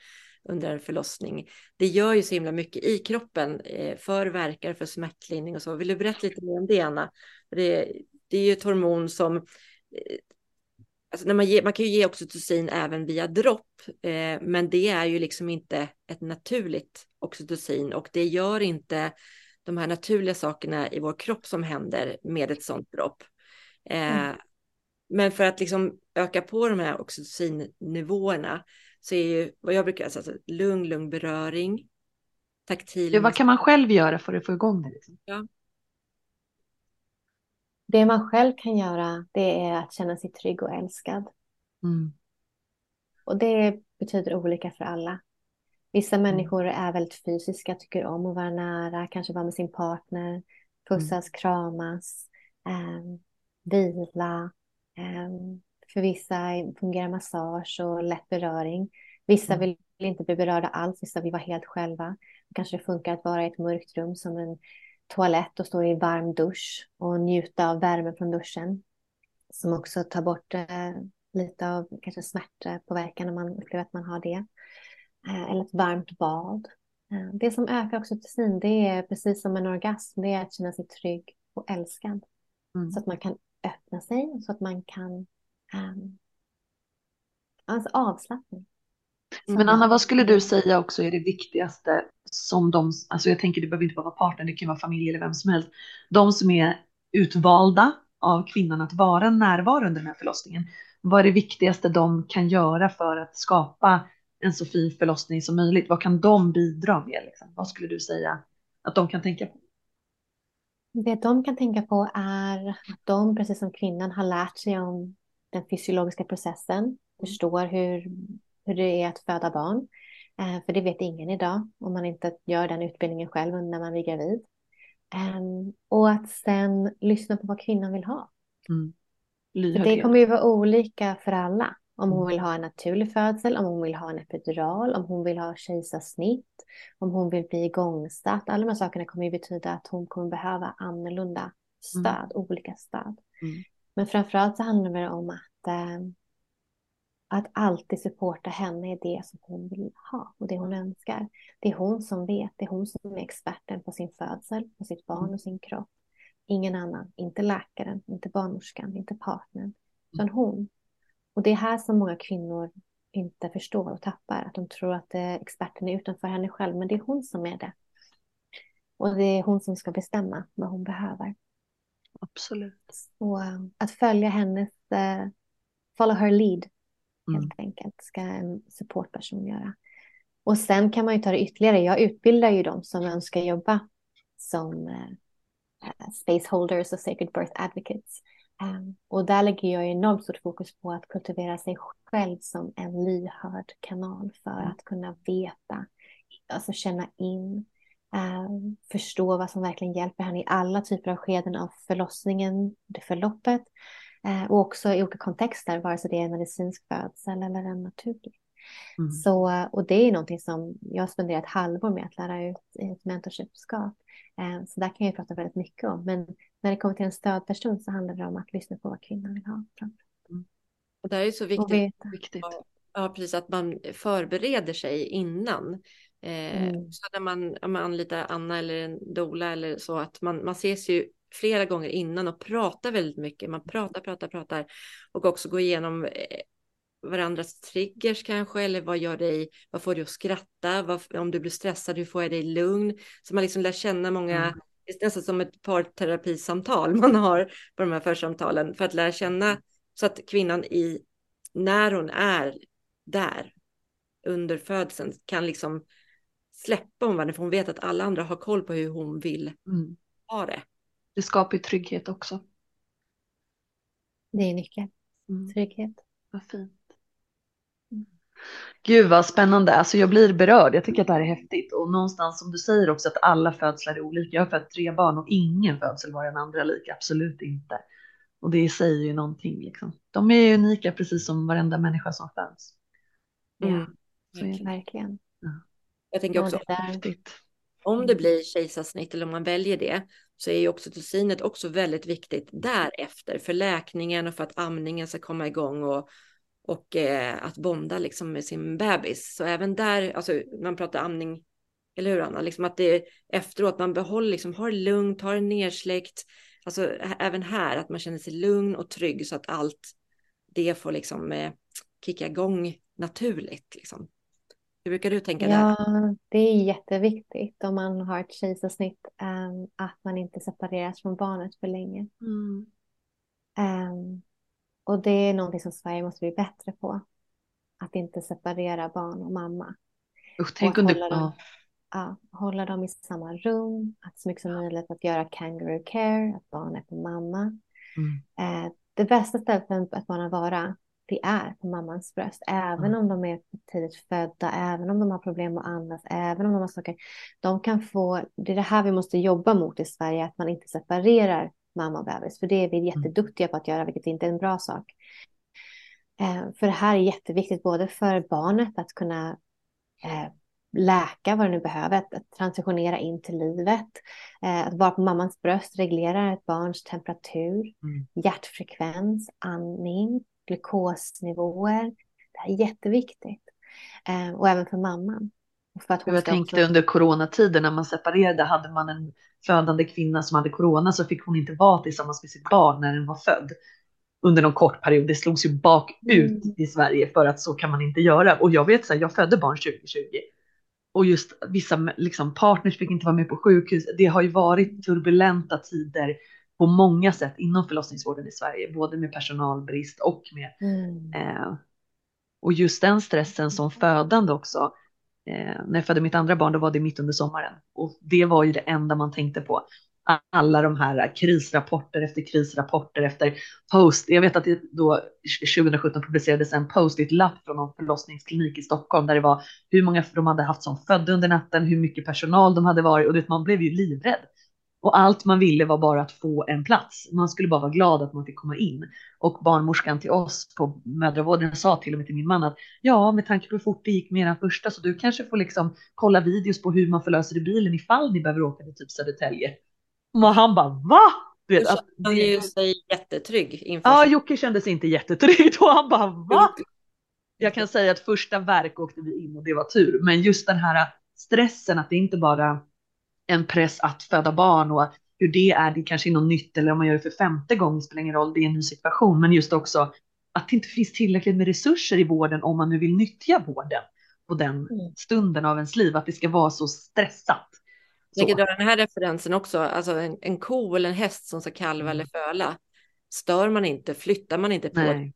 under en förlossning. Det gör ju så himla mycket i kroppen eh, för verkar, för smärtlindring och så. Vill du berätta lite mer om det, Anna? Det, det är ju ett hormon som eh, Alltså när man, ger, man kan ju ge oxytocin även via dropp, eh, men det är ju liksom inte ett naturligt oxytocin och det gör inte de här naturliga sakerna i vår kropp som händer med ett sånt dropp. Eh, mm. Men för att liksom öka på de här oxytocinnivåerna så är ju vad jag brukar säga, alltså lugn, lugn beröring, taktil. Ja, vad kan man själv göra för att få igång det? Liksom? Ja. Det man själv kan göra det är att känna sig trygg och älskad. Mm. Och det betyder olika för alla. Vissa mm. människor är väldigt fysiska, tycker om att vara nära, kanske vara med sin partner, pussas, mm. kramas, eh, vila. Eh, för vissa fungerar massage och lätt beröring. Vissa mm. vill inte bli berörda alls, vissa vill vara helt själva. Kanske det funkar att vara i ett mörkt rum som en toalett och stå i varm dusch och njuta av värmen från duschen. Som också tar bort eh, lite av kanske smärtpåverkan när man upplever att man har det. Eh, eller ett varmt bad. Eh, det som ökar oxytocin, det är precis som en orgasm, det är att känna sig trygg och älskad. Mm. Så att man kan öppna sig, så att man kan um, alltså avslappning. Men Anna, vad skulle du säga också är det viktigaste som de, alltså jag tänker det behöver inte bara vara partner, det kan vara familj eller vem som helst, de som är utvalda av kvinnan att vara närvarande under den här förlossningen. Vad är det viktigaste de kan göra för att skapa en så fin förlossning som möjligt? Vad kan de bidra med? Liksom? Vad skulle du säga att de kan tänka på? Det de kan tänka på är att de, precis som kvinnan, har lärt sig om den fysiologiska processen, förstår hur, hur det är att föda barn. Eh, för det vet ingen idag om man inte gör den utbildningen själv när man blir gravid. Eh, och att sen lyssna på vad kvinnan vill ha. Mm. För det kommer ju vara olika för alla. Om hon mm. vill ha en naturlig födsel, om hon vill ha en epidural, om hon vill ha kejsarsnitt, om hon vill bli igångsatt. Alla de här sakerna kommer ju betyda att hon kommer behöva annorlunda stöd, mm. olika stöd. Mm. Men framförallt så handlar det om att, äh, att alltid supporta henne i det som hon vill ha och det hon önskar. Det är hon som vet, det är hon som är experten på sin födsel, på sitt barn mm. och sin kropp. Ingen annan, inte läkaren, inte barnmorskan, inte partnern, utan hon. Och det är här som många kvinnor inte förstår och tappar, att de tror att experten är utanför henne själv, men det är hon som är det. Och det är hon som ska bestämma vad hon behöver. Absolut. Och eh, att följa hennes, uh, follow her lead, mm. Helt enkelt, ska en supportperson göra. Och sen kan man ju ta det ytterligare. Jag utbildar ju dem som önskar jobba som uh, space holders och sacred birth advocates. Um, och där lägger jag enormt stort fokus på att kultivera sig själv som en lyhörd kanal för mm. att kunna veta, alltså känna in, um, förstå vad som verkligen hjälper henne i alla typer av skeden av förlossningen, det förloppet och också i olika kontexter, vare sig det är en medicinsk födsel eller en naturlig. Mm. Så, och det är någonting som jag spenderar ett halvår med att lära ut i ett mentorshipskap. Eh, så där kan jag prata väldigt mycket om. Men när det kommer till en stödperson så handlar det om att lyssna på vad kvinnan vill ha. Mm. Och det är ju så viktigt, viktigt. Ja, precis, att man förbereder sig innan. Eh, mm. Så när man, man anlitar Anna eller en dola eller så, att man, man ses ju flera gånger innan och pratar väldigt mycket. Man pratar, pratar, pratar och också går igenom eh, varandras triggers kanske, eller vad gör dig, vad får dig att skratta, vad, om du blir stressad, hur får jag dig lugn? Så man liksom lär känna många, mm. det är nästan som ett parterapisamtal man har på de här församtalen, för att lära känna så att kvinnan i, när hon är där under födseln kan liksom släppa omvärlden, för hon vet att alla andra har koll på hur hon vill mm. ha det. Det skapar ju trygghet också. Det är nyckeln. Mm. Trygghet. Vad fint. Gud vad spännande, alltså jag blir berörd. Jag tycker att det här är häftigt och någonstans som du säger också att alla födslar är olika. Jag har fött tre barn och ingen födsel var den andra lik, absolut inte. Och det säger ju någonting liksom. De är unika precis som varenda människa som föds. Mm. Ja, verkligen. Ja. Jag tänker också, häftigt. Om det blir kejsarsnitt eller om man väljer det så är ju oxytocinet också väldigt viktigt därefter för läkningen och för att amningen ska komma igång och och eh, att bonda liksom med sin bebis. Så även där, alltså man pratar amning, eller hur Anna, liksom att det är efteråt man behåller, liksom har lugnt, har det nersläckt, alltså även här att man känner sig lugn och trygg så att allt det får liksom eh, kicka igång naturligt liksom. Hur brukar du tänka där? Ja, det är jätteviktigt om man har ett kejsarsnitt um, att man inte separeras från barnet för länge. Mm. Um, och det är någonting som Sverige måste bli bättre på. Att inte separera barn och mamma. Usch, tänk om hålla, dem, ja, hålla dem i samma rum, att så mycket som möjligt att göra kangaroo care, att barn är på mamma. Mm. Eh, det bästa stället för ett barn att vara, det är på mammans bröst. Även om de är tidigt födda, även om de har problem att andas, även om de har saker. De kan få, det är det här vi måste jobba mot i Sverige, att man inte separerar mamma och bebis, för det är vi mm. jätteduktiga på att göra, vilket inte är en bra sak. Eh, för det här är jätteviktigt både för barnet att kunna eh, läka vad det nu behöver, att, att transitionera in till livet, eh, att vara på mammans bröst reglerar ett barns temperatur, mm. hjärtfrekvens, andning, glukosnivåer. Det här är jätteviktigt. Eh, och även för mamman. För att jag tänkte också... under coronatiden när man separerade hade man en födande kvinna som hade corona så fick hon inte vara tillsammans med sitt barn när den var född under någon kort period. Det slogs ju bakut mm. i Sverige för att så kan man inte göra. Och jag vet så här, jag födde barn 2020 och just vissa liksom, partners fick inte vara med på sjukhus. Det har ju varit turbulenta tider på många sätt inom förlossningsvården i Sverige, både med personalbrist och med mm. eh, och just den stressen som födande också. Eh, när jag födde mitt andra barn, då var det mitt under sommaren och det var ju det enda man tänkte på alla de här krisrapporter efter krisrapporter efter post. Jag vet att det då 2017 publicerades en post-it-lapp från någon förlossningsklinik i Stockholm där det var hur många de hade haft som födde under natten, hur mycket personal de hade varit och man blev ju livrädd. Och allt man ville var bara att få en plats. Man skulle bara vara glad att man fick komma in. Och barnmorskan till oss på mödravården sa till och med till min man att ja, med tanke på hur fort det gick med eran första så du kanske får liksom kolla videos på hur man förlöser i bilen ifall ni behöver åka till typ Södertälje. Och han bara va? Du vet, att han ju sig jättetrygg inför. Ja, Jocke kände sig inte jättetrygg och han bara va? Jag kan säga att första verk åkte vi in och det var tur, men just den här stressen att det inte bara en press att föda barn och hur det är, det kanske är något nytt eller om man gör det för femte gången spelar ingen roll, det är en ny situation, men just också att det inte finns tillräckligt med resurser i vården om man nu vill nyttja vården på den mm. stunden av ens liv, att det ska vara så stressat. Jag tänker dra den här referensen också, alltså en, en ko eller en häst som ska kalva eller föla. Stör man inte, flyttar man inte på Nej.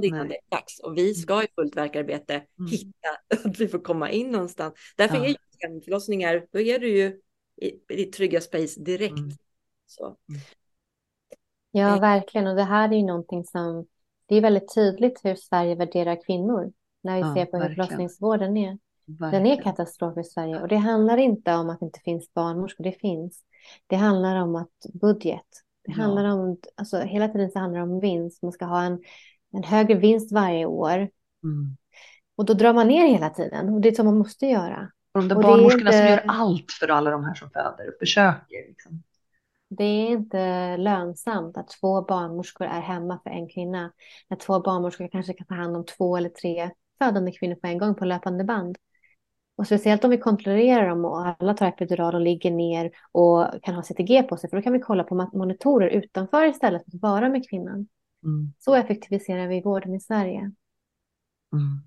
det innan det är dags. Och vi ska i fullt verkarbete mm. hitta att vi får komma in någonstans. Därför ja. är ju hemförlossningar, då är du ju i, i trygga space direkt. Mm. Så. Mm. Ja, verkligen. Och det här är ju någonting som, det är väldigt tydligt hur Sverige värderar kvinnor när vi ja, ser på hur förlossningsvården är. Verkligen. Den är katastrof i Sverige och det handlar inte om att det inte finns barnmorskor, det finns. Det handlar om att budget. Det ja. handlar om, alltså hela tiden så handlar det om vinst. Man ska ha en, en högre vinst varje år. Mm. Och då drar man ner hela tiden och det är så man måste göra. De där och barnmorskorna inte... som gör allt för alla de här som föder och försöker. Liksom. Det är inte lönsamt att två barnmorskor är hemma för en kvinna. När två barnmorskor kanske kan ta hand om två eller tre födande kvinnor på en gång på löpande band. Och speciellt om vi kontrollerar dem och alla tar epidural och ligger ner och kan ha CTG på sig, för då kan vi kolla på monitorer utanför istället för att vara med kvinnan. Mm. Så effektiviserar vi vården i Sverige. Mm.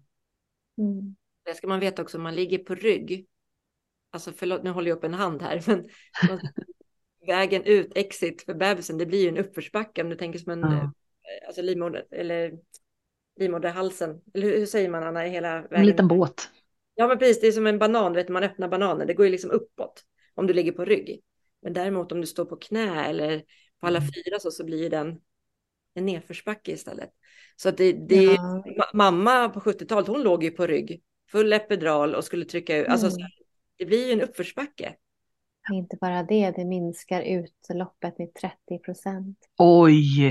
Mm. Det ska man veta också, man ligger på rygg, alltså förlåt, nu håller jag upp en hand här, men vägen ut, exit för bebisen, det blir ju en uppförsbacke om du tänker som en, mm. alltså livmoder, eller livmoderhalsen, eller hur, hur säger man Anna, hela vägen? En liten båt. Ja, men precis. Det är som en banan. Vet, man öppnar bananen. Det går ju liksom uppåt om du ligger på rygg. Men däremot om du står på knä eller på alla mm. fyra så, så blir den en nedförsbacke istället. Så att det, det ja. mamma på 70-talet, hon låg ju på rygg, full epidural och skulle trycka ut. Alltså, mm. Det blir ju en uppförsbacke. Inte bara det, det minskar utloppet med 30 procent. Oj!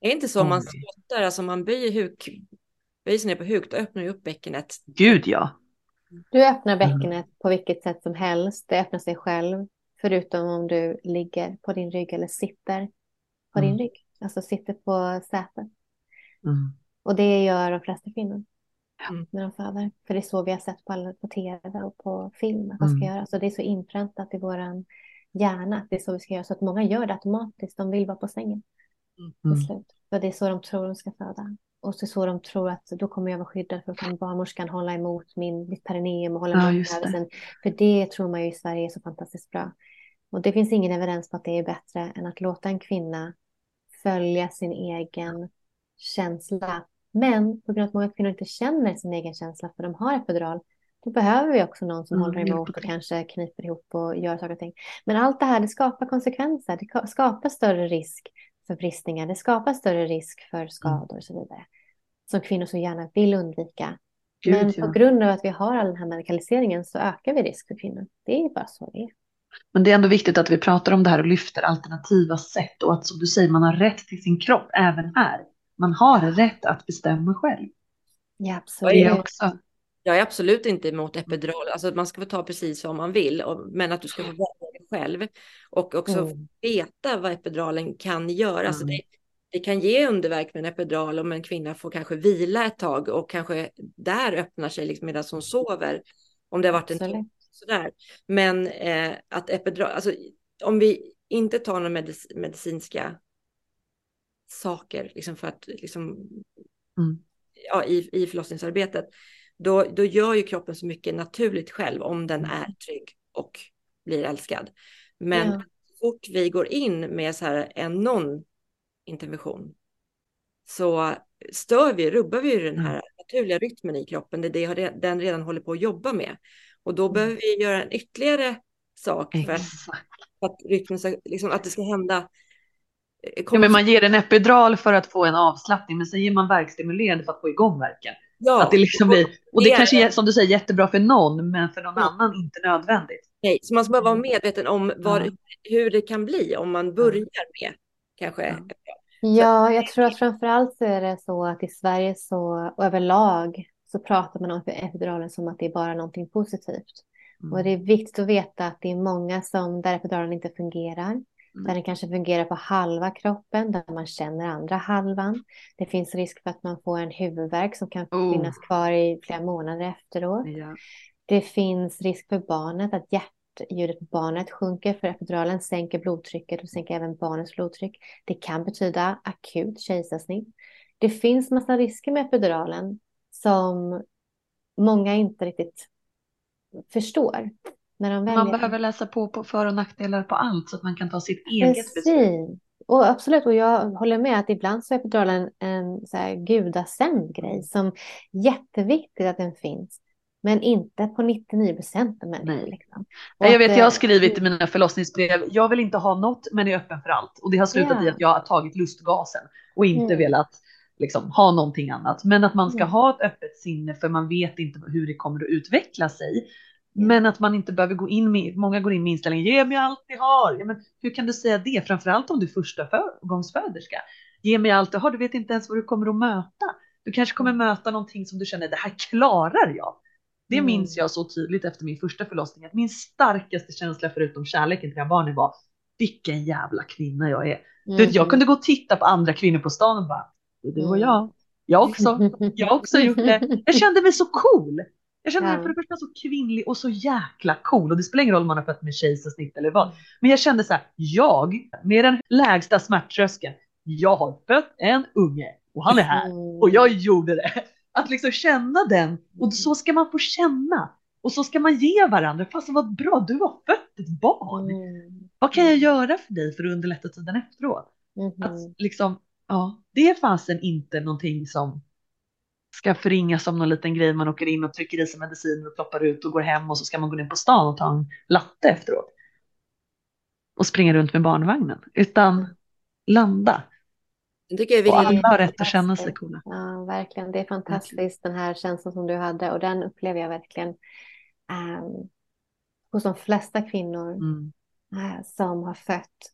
Är det inte så Oj. man skottar, alltså man böjer huk, böjer sig ner på huk, då öppnar ju upp bäckenet. Gud ja. Du öppnar bäckenet mm. på vilket sätt som helst. Det öppnar sig själv. Förutom om du ligger på din rygg eller sitter på mm. din rygg. Alltså sitter på sätet. Mm. Och det gör de flesta kvinnor. Mm. När de föder. För det är så vi har sett på, på tv och på film att man ska mm. göra. Så det är så inpräntat i vår hjärna att det är så vi ska göra. Så att många gör det automatiskt. De vill vara på sängen. Mm. Till slut. För det är så de tror de ska föda. Och så, så de tror att då kommer jag vara skyddad för att kan barnmorskan hålla emot min, mitt perineum och hålla ja, emot det. För det tror man ju i Sverige är så fantastiskt bra. Och det finns ingen evidens på att det är bättre än att låta en kvinna följa sin egen känsla. Men på grund av att många kvinnor inte känner sin egen känsla för de har epidural, då behöver vi också någon som mm, håller emot och kanske kniper ihop och gör saker och ting. Men allt det här, det skapar konsekvenser. Det skapar större risk för bristningar. Det skapar större risk för mm. skador och så vidare. Som kvinnor så gärna vill undvika. Gud, Men på ja. grund av att vi har all den här medikaliseringen så ökar vi risk för kvinnor. Det är bara så det är. Men det är ändå viktigt att vi pratar om det här och lyfter alternativa sätt och att som du säger, man har rätt till sin kropp även här. Man har rätt att bestämma själv. Ja, absolut. också. Jag är absolut inte emot epidural, alltså man ska få ta precis som man vill, men att du ska få välja det själv och också mm. veta vad epiduralen kan göra. Mm. Alltså det, det, kan ge underverk med en epidural om en kvinna får kanske vila ett tag och kanske där öppnar sig liksom medan hon sover Om det har varit Absolut. en sådär. Men eh, att epidural, alltså om vi inte tar några medic medicinska saker liksom för att liksom, Mm. ja, i, i förlossningsarbetet, då, då gör ju kroppen så mycket naturligt själv om den Mm. är trygg och blir älskad. Men Ja. så fort vi går in med så här en non-intervention så stör vi, rubbar vi den här Mm. naturliga rytmen i kroppen. Det är det den redan håller på att jobba med. Och då Mm. behöver vi göra en ytterligare sak för för att rytmen ska, liksom, att det ska hända. Eh, Ja, men man ger en epidural för att få en avslappning, men sen ger man värkstimulerande för att få igång värken. ja, Att det liksom blir, och det det är kanske är som du säger jättebra för någon, men för någon Mm. annan inte nödvändigt. Nej, så man ska bara vara Mm. medveten om var, Ja. hur det kan bli om man börjar med kanske. Ja. Ja, jag tror att framförallt så är det så att i Sverige så och överlag så pratar man om epiduralen som att det är bara någonting positivt. Mm. Och det är viktigt att veta att det är många som där epiduralen inte fungerar. Där den kanske fungerar på halva kroppen, där man känner andra halvan. Det finns risk för att man får en huvudvärk som kan Oh. finnas kvar i flera månader efteråt. Ja. Det finns risk för barnet att hjärtljudet på barnet sjunker för epiduralen sänker blodtrycket och sänker även barnets blodtryck. Det kan betyda akut kejsarsnitt. Det finns massa risker med epiduralen som många inte riktigt förstår väljer. Man behöver läsa på, på för och nackdelar på allt så att man kan ta sitt eget beslut. Precis. Och absolut, och jag håller med att ibland så är epiduralen en så här gudasänd grej som jätteviktigt att den finns. Men inte på 99 procent av människor. Liksom. Nej, jag vet, jag har eh, skrivit i mina förlossningsbrev, jag vill inte ha något men är öppen för allt. Och det har slutat i Ja. att jag har tagit lustgasen och inte Mm. velat liksom, ha någonting annat. Men att man ska Mm. ha ett öppet sinne för man vet inte hur det kommer att utveckla sig. Men att man inte behöver gå in med, många går in med inställningen, ge mig allt ni har. Ja, men hur kan du säga det? Framförallt om du är första gångsföderska. Ge mig allt du har, du vet inte ens vad du kommer att möta. Du kanske kommer möta någonting som du känner, det här klarar jag. Det Mm. minns jag så tydligt efter min första förlossning, att min starkaste känsla förutom kärleken till mina barnen var, vilken jävla kvinna jag är. Du vet, jag kunde gå och titta på andra kvinnor på stan och bara, det är du och Mm. jag. Jag också. Jag också gjort det. Jag kände mig så cool. Jag kände mig för det första så kvinnlig och så jäkla cool. Och det spelar ingen roll om man har fött med kejsarsnitt eller vad. Men jag kände så här, jag med den lägsta smärttröskeln, jag har fött en unge och han är här. Mm. Och jag gjorde det. Att liksom känna den. Och så ska man få känna. Och så ska man ge varandra. Fasen vad bra, du har fött ett barn. Mm. Vad kan jag göra för dig för att underlätta tiden efteråt? Mhm. Att liksom, ja, det är fasen inte någonting som ska förringas som någon liten grej man åker in och trycker i sig mediciner och ploppar ut och går hem och så ska man gå ner på stan och ta en latte efteråt. Och springa runt med barnvagnen. Utan landa. Tycker jag Och alla har rätt att känna sig coola. Ja, verkligen. Det är fantastiskt den här känslan som du hade och den upplever jag verkligen ehm, hos de flesta kvinnor Mm. eh, som har fött.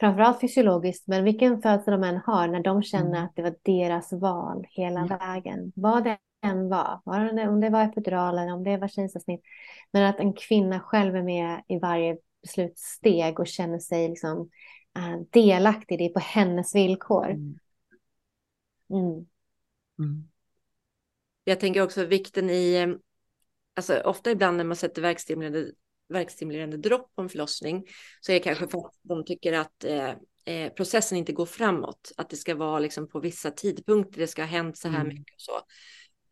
Framförallt fysiologiskt, men vilken födsel de än har, när de känner Mm. att det var deras val hela Ja. vägen. Vad det än var, om det var epidural eller om det var kejsarsnitt. Men att en kvinna själv är med i varje beslutssteg och känner sig liksom, eh, delaktig, det är på hennes villkor. Mm. Mm. Mm. Jag tänker också vikten i, alltså ofta ibland när man sätter verkstimulerande, verkstimulerande dropp på en förlossning så är det kanske för att de tycker att eh, eh, processen inte går framåt. Att det ska vara liksom på vissa tidpunkter, det ska ha hänt så här Mm. mycket och så.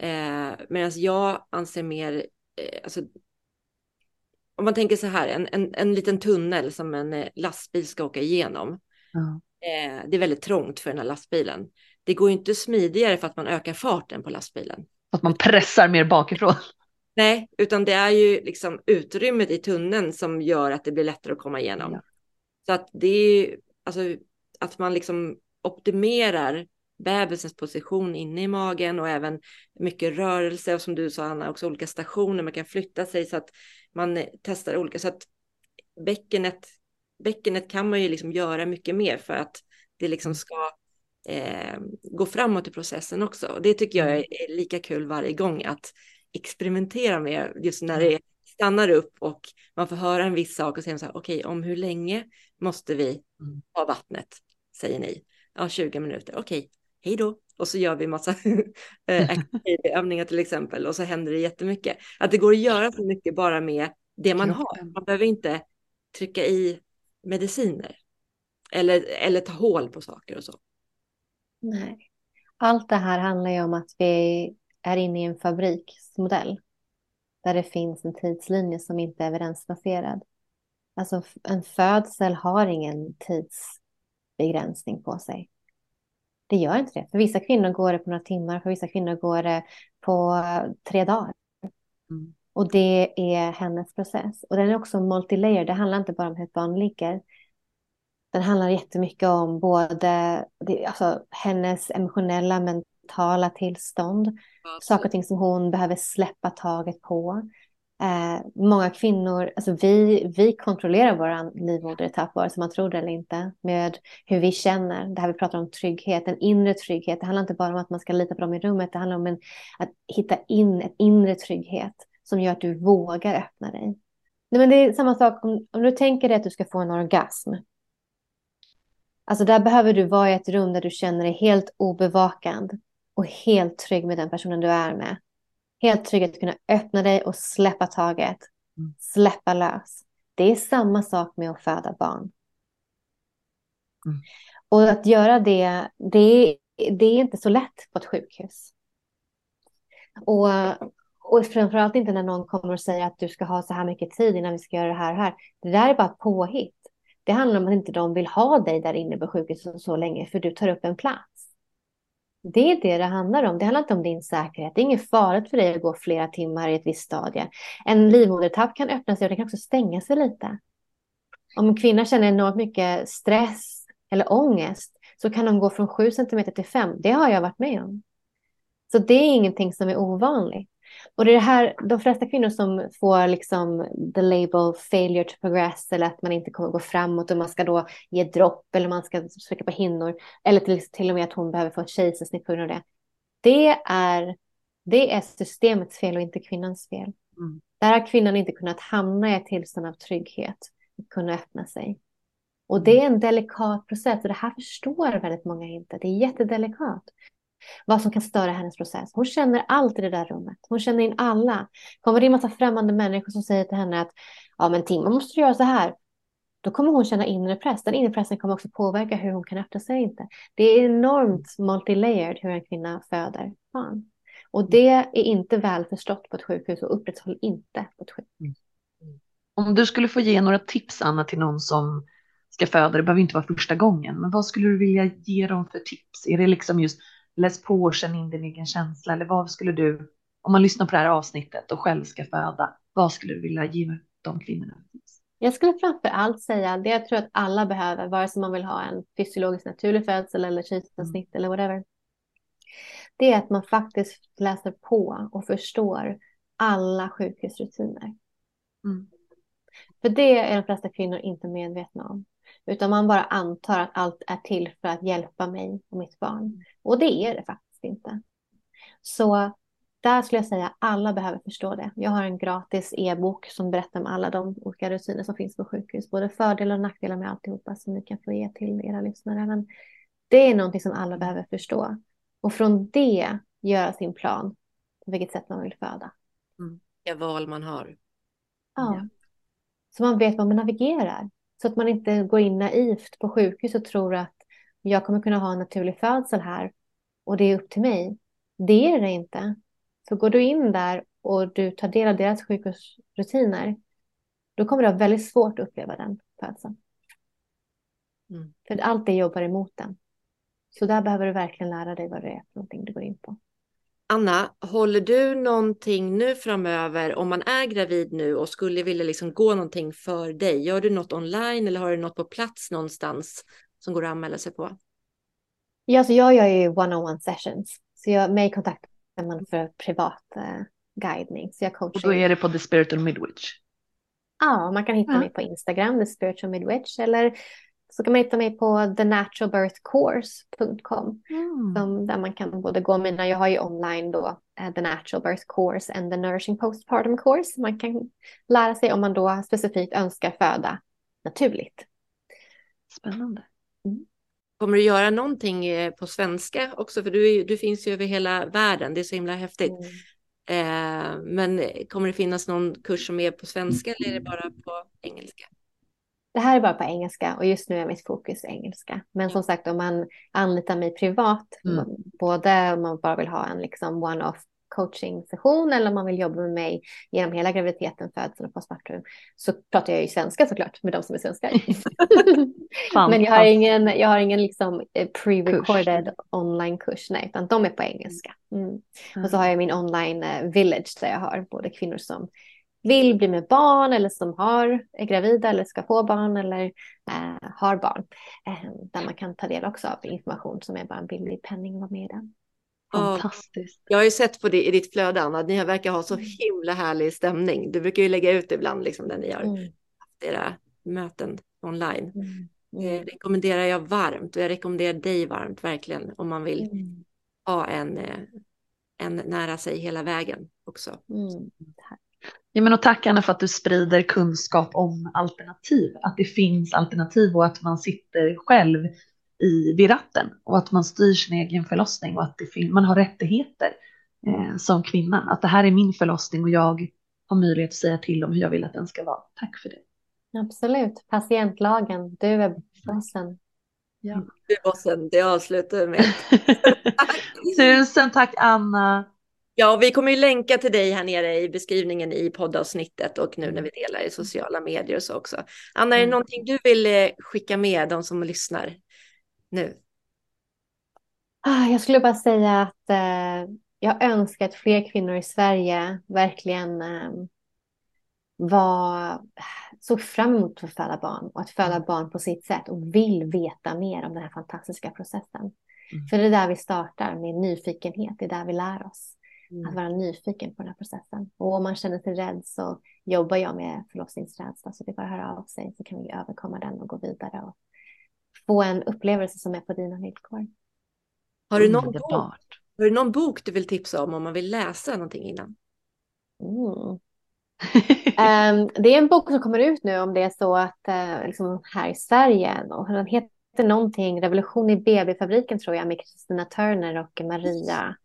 Eh, Medan jag anser mer, eh, alltså, om man tänker så här, en, en, en liten tunnel som en eh, lastbil ska åka igenom. Ja. Eh, det är väldigt trångt för den här lastbilen. Det går ju inte smidigare för att man ökar farten på lastbilen. Att man pressar mer bakifrån. Nej, utan det är ju liksom utrymmet i tunneln som gör att det blir lättare att komma igenom. Ja. Så att det är ju alltså att man liksom optimerar bebisens position inne i magen och även mycket rörelse och som du sa Anna också olika stationer man kan flytta sig så att man testar olika så att bäckenet bäckenet kan man ju liksom göra mycket mer för att det liksom ska eh, gå framåt i processen också. Och det tycker jag är, är lika kul varje gång att experimentera med just när det stannar upp och man får höra en viss sak och säga så här, okej, om hur länge måste vi Mm. ha vattnet, säger ni. Ja, 20 minuter, okej. hej då. Och så gör vi massa eh, övningar till exempel och så händer det jättemycket. Att det går att göra så mycket bara med det man har. Man behöver inte trycka i mediciner eller, eller ta hål på saker och så. Nej. Allt det här handlar ju om att vi är inne i en fabriksmodell där det finns en tidslinje som inte är evidensbaserad. Alltså en födsel har ingen tidsbegränsning på sig. Det gör inte det. För vissa kvinnor går det på några timmar, för vissa kvinnor går det på tre dagar. Mm. Och det är hennes process. Och den är också multilayer. Det handlar inte bara om hur ett barn ligger. Den handlar jättemycket om både alltså, hennes emotionella, mentala tillstånd. Alltså. Saker och ting som hon behöver släppa taget på. Eh, många kvinnor, alltså vi, vi kontrollerar vår livmoderetapp, vare sig man tror det eller inte, med hur vi känner. Det här vi pratar om trygghet, en inre trygghet. Det handlar inte bara om att man ska lita på dem i rummet, det handlar om en, att hitta in en inre trygghet som gör att du vågar öppna dig. Nej, men det är samma sak om, om du tänker dig att du ska få en orgasm. Alltså där behöver du vara i ett rum där du känner dig helt obevakad och helt trygg med den personen du är med. Helt trygg att kunna öppna dig och släppa taget. Mm. Släppa lös. Det är samma sak med att föda barn. Mm. Och att göra det, det är, det är inte så lätt på ett sjukhus. Och, och framförallt inte när någon kommer och säger att du ska ha så här mycket tid innan vi ska göra det här och här. Det där är bara påhitt. Det handlar om att inte de vill ha dig där inne på sjukhuset så länge för du tar upp en plats. Det är det det handlar om. Det handlar inte om din säkerhet. Det är inget farligt för dig att gå flera timmar i ett visst stadie. En livmodertapp kan öppna sig och den kan också stänga sig lite. Om en kvinna känner enormt mycket stress eller ångest så kan hon gå från 7 cm till 5. Det har jag varit med om. Så det är ingenting som är ovanligt. Och det är det här, de flesta kvinnor som får liksom the label failure to progress eller att man inte kommer gå framåt och man ska då ge dropp eller man ska trycka på hinnor eller till, till och med att hon behöver få ett kejsarsnitt på grund av det. Det är, det är systemets fel och inte kvinnans fel. Mm. Där har kvinnan inte kunnat hamna i ett tillstånd av trygghet, att kunna öppna sig. Och det är en delikat process och det här förstår väldigt många inte. Det är jättedelikat vad som kan störa hennes process. Hon känner allt i det där rummet. Hon känner in alla. Kommer det en massa främmande människor som säger till henne att ja, men Tim, man måste göra så här. Då kommer hon känna inre press. Den inre pressen kommer också påverka hur hon kan öppna sig inte. Det är enormt multilayered hur en kvinna föder barn. Och det är inte väl förstått på ett sjukhus och upprätthåll inte på ett sjukhus. Mm. Om du skulle få ge några tips, Anna, till någon som ska föda, det behöver inte vara första gången, men vad skulle du vilja ge dem för tips? Är det liksom just läs på och känn in din egen känsla? Eller vad skulle du, om man lyssnar på det här avsnittet och själv ska föda, vad skulle du vilja ge de kvinnorna? Jag skulle framför allt säga det jag tror att alla behöver, vare sig man vill ha en fysiologisk naturlig födsel eller kejsarsnitt mm. eller whatever. Det är att man faktiskt läser på och förstår alla sjukhusrutiner. Mm. För det är de flesta kvinnor inte medvetna om. Utan man bara antar att allt är till för att hjälpa mig och mitt barn. Och det är det faktiskt inte. Så där skulle jag säga att alla behöver förstå det. Jag har en gratis e-bok som berättar om alla de olika rutiner som finns på sjukhus. Både fördelar och nackdelar med alltihopa som ni kan få ge till era lyssnare. Men det är någonting som alla behöver förstå. Och från det göra sin plan på vilket sätt man vill föda. Mm. Vilka val man har. Ja. Så man vet vad man navigerar. Så att man inte går in naivt på sjukhus och tror att jag kommer kunna ha en naturlig födsel här och det är upp till mig. Det är det inte. Så går du in där och du tar del av deras sjukhusrutiner, då kommer du ha väldigt svårt att uppleva den födseln. Mm. För allt det jobbar emot den. Så där behöver du verkligen lära dig vad det är för någonting du går in på. Anna, håller du någonting nu framöver om man är gravid nu och skulle vilja liksom gå någonting för dig? Gör du något online eller har du något på plats någonstans som går att anmäla sig på? Ja, så jag gör ju one-on-one sessions. Så jag, mig kontaktar man för privat uh, guidning. Så jag coachar. Och då är det på The Spiritual Midwich? Ja, man kan hitta ja. mig på Instagram, The Spiritual Midwich, eller så kan man hitta mig på thenaturalbirthcourse.com. Mm. där man kan både gå mina, jag har ju online då, uh, The Natural Birth Course and The Nourishing Postpartum Course. Man kan lära sig om man då specifikt önskar föda naturligt. Spännande. Mm. Kommer du göra någonting eh, på svenska också? För du, du finns ju över hela världen, det är så himla häftigt. Mm. Eh, men kommer det finnas någon kurs som är på svenska eller är det bara på engelska? Det här är bara på engelska och just nu är mitt fokus engelska. Men som sagt, om man anlitar mig privat, mm. både om man bara vill ha en liksom one-off coaching-session eller om man vill jobba med mig genom hela graviditeten, födseln och postpartum så pratar jag ju svenska såklart med de som är svenskar. Men jag har ingen, jag har ingen liksom eh, pre-recorded online-kurs, nej, utan de är på engelska. Mm. Mm. Och så har jag min online eh, village där jag har både kvinnor som vill bli med barn eller som har, är gravida eller ska få barn eller eh, har barn. Eh, där man kan ta del också av information som är bara en billig penning vara med i den. Fantastiskt. Jag har ju sett på det i ditt flöde, Anna, att ni verkar ha så mm. himla härlig stämning. Du brukar ju lägga ut ibland liksom, när ni har mm. haft era möten online. Mm. Det mm. rekommenderar jag varmt och jag rekommenderar dig varmt verkligen om man vill mm. ha en, eh, en nära sig hela vägen också. Mm. Ja, men och tack Anna för att du sprider kunskap om alternativ, att det finns alternativ och att man sitter själv i, vid ratten och att man styr sin egen förlossning och att det man har rättigheter eh, som kvinna. Att det här är min förlossning och jag har möjlighet att säga till om hur jag vill att den ska vara. Tack för det. Absolut. Patientlagen, du är bossen. Ja. Du är bossen, det avslutar med. Tusen tack Anna. Ja, vi kommer ju länka till dig här nere i beskrivningen i poddavsnittet och nu när vi delar i sociala medier och så också. Anna, är det mm. någonting du vill eh, skicka med de som lyssnar nu? Ah, jag skulle bara säga att eh, jag önskar att fler kvinnor i Sverige verkligen eh, var, såg fram emot att föda barn och att föda mm. barn på sitt sätt och vill veta mer om den här fantastiska processen. Mm. För det är där vi startar med nyfikenhet, det är där vi lär oss. Mm. Att vara nyfiken på den här processen. Och om man känner sig rädd så jobbar jag med förlossningsrädsla så det är bara att höra av sig så kan vi överkomma den och gå vidare och få en upplevelse som är på dina villkor. Har du någon, bok, har du någon bok du vill tipsa om om man vill läsa någonting innan? Mm. um, det är en bok som kommer ut nu om det är så att uh, liksom här i Sverige och den heter någonting Revolution i BB-fabriken tror jag med Kristina Turner och Maria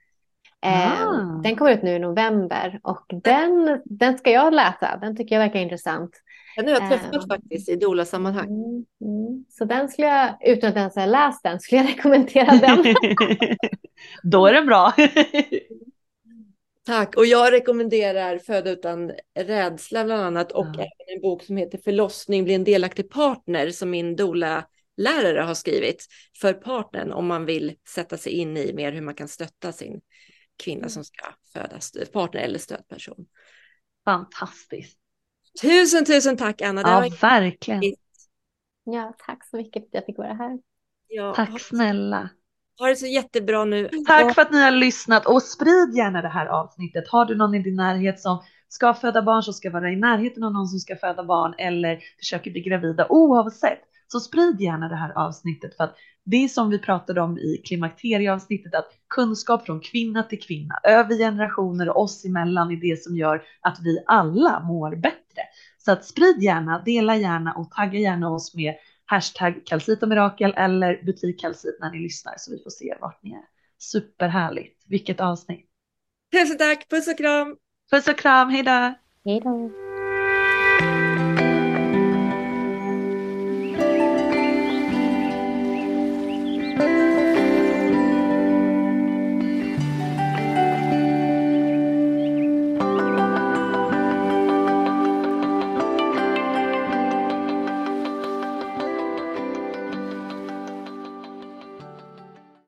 ah. Den kommer ut nu i november och den, den ska jag läsa. Den tycker jag verkar intressant. Den har jag träffat eh, faktiskt i Dola-sammanhang. Mm, mm. Så den skulle jag, utan att ens ha läst den, skulle jag rekommendera den. Då är det bra. Tack, och jag rekommenderar Föda utan rädsla bland annat och ja. även en bok som heter Förlossning blir en delaktig partner som min dola lärare har skrivit för partnern om man vill sätta sig in i mer hur man kan stötta sin kvinna mm. som ska födas, partner eller stödperson. Fantastiskt. Tusen, tusen tack Anna. Det ja, verkligen. Ja, tack så mycket för att jag fick vara här. Ja, tack snälla. Ha det så jättebra nu. Tack för att ni har lyssnat och sprid gärna det här avsnittet. Har du någon i din närhet som ska föda barn så ska vara i närheten av någon som ska föda barn eller försöker bli gravida oavsett. Så sprid gärna det här avsnittet för att det som vi pratade om i klimakterieavsnittet, att kunskap från kvinna till kvinna, över generationer och oss emellan är det som gör att vi alla mår bättre. Så att sprid gärna, dela gärna och tagga gärna oss med hashtag kalcitomirakel eller butikkalcit när ni lyssnar så vi får se vart ni är. Superhärligt. Vilket avsnitt. Tusen tack. Puss och kram. Puss och kram. Hej då. Hej då.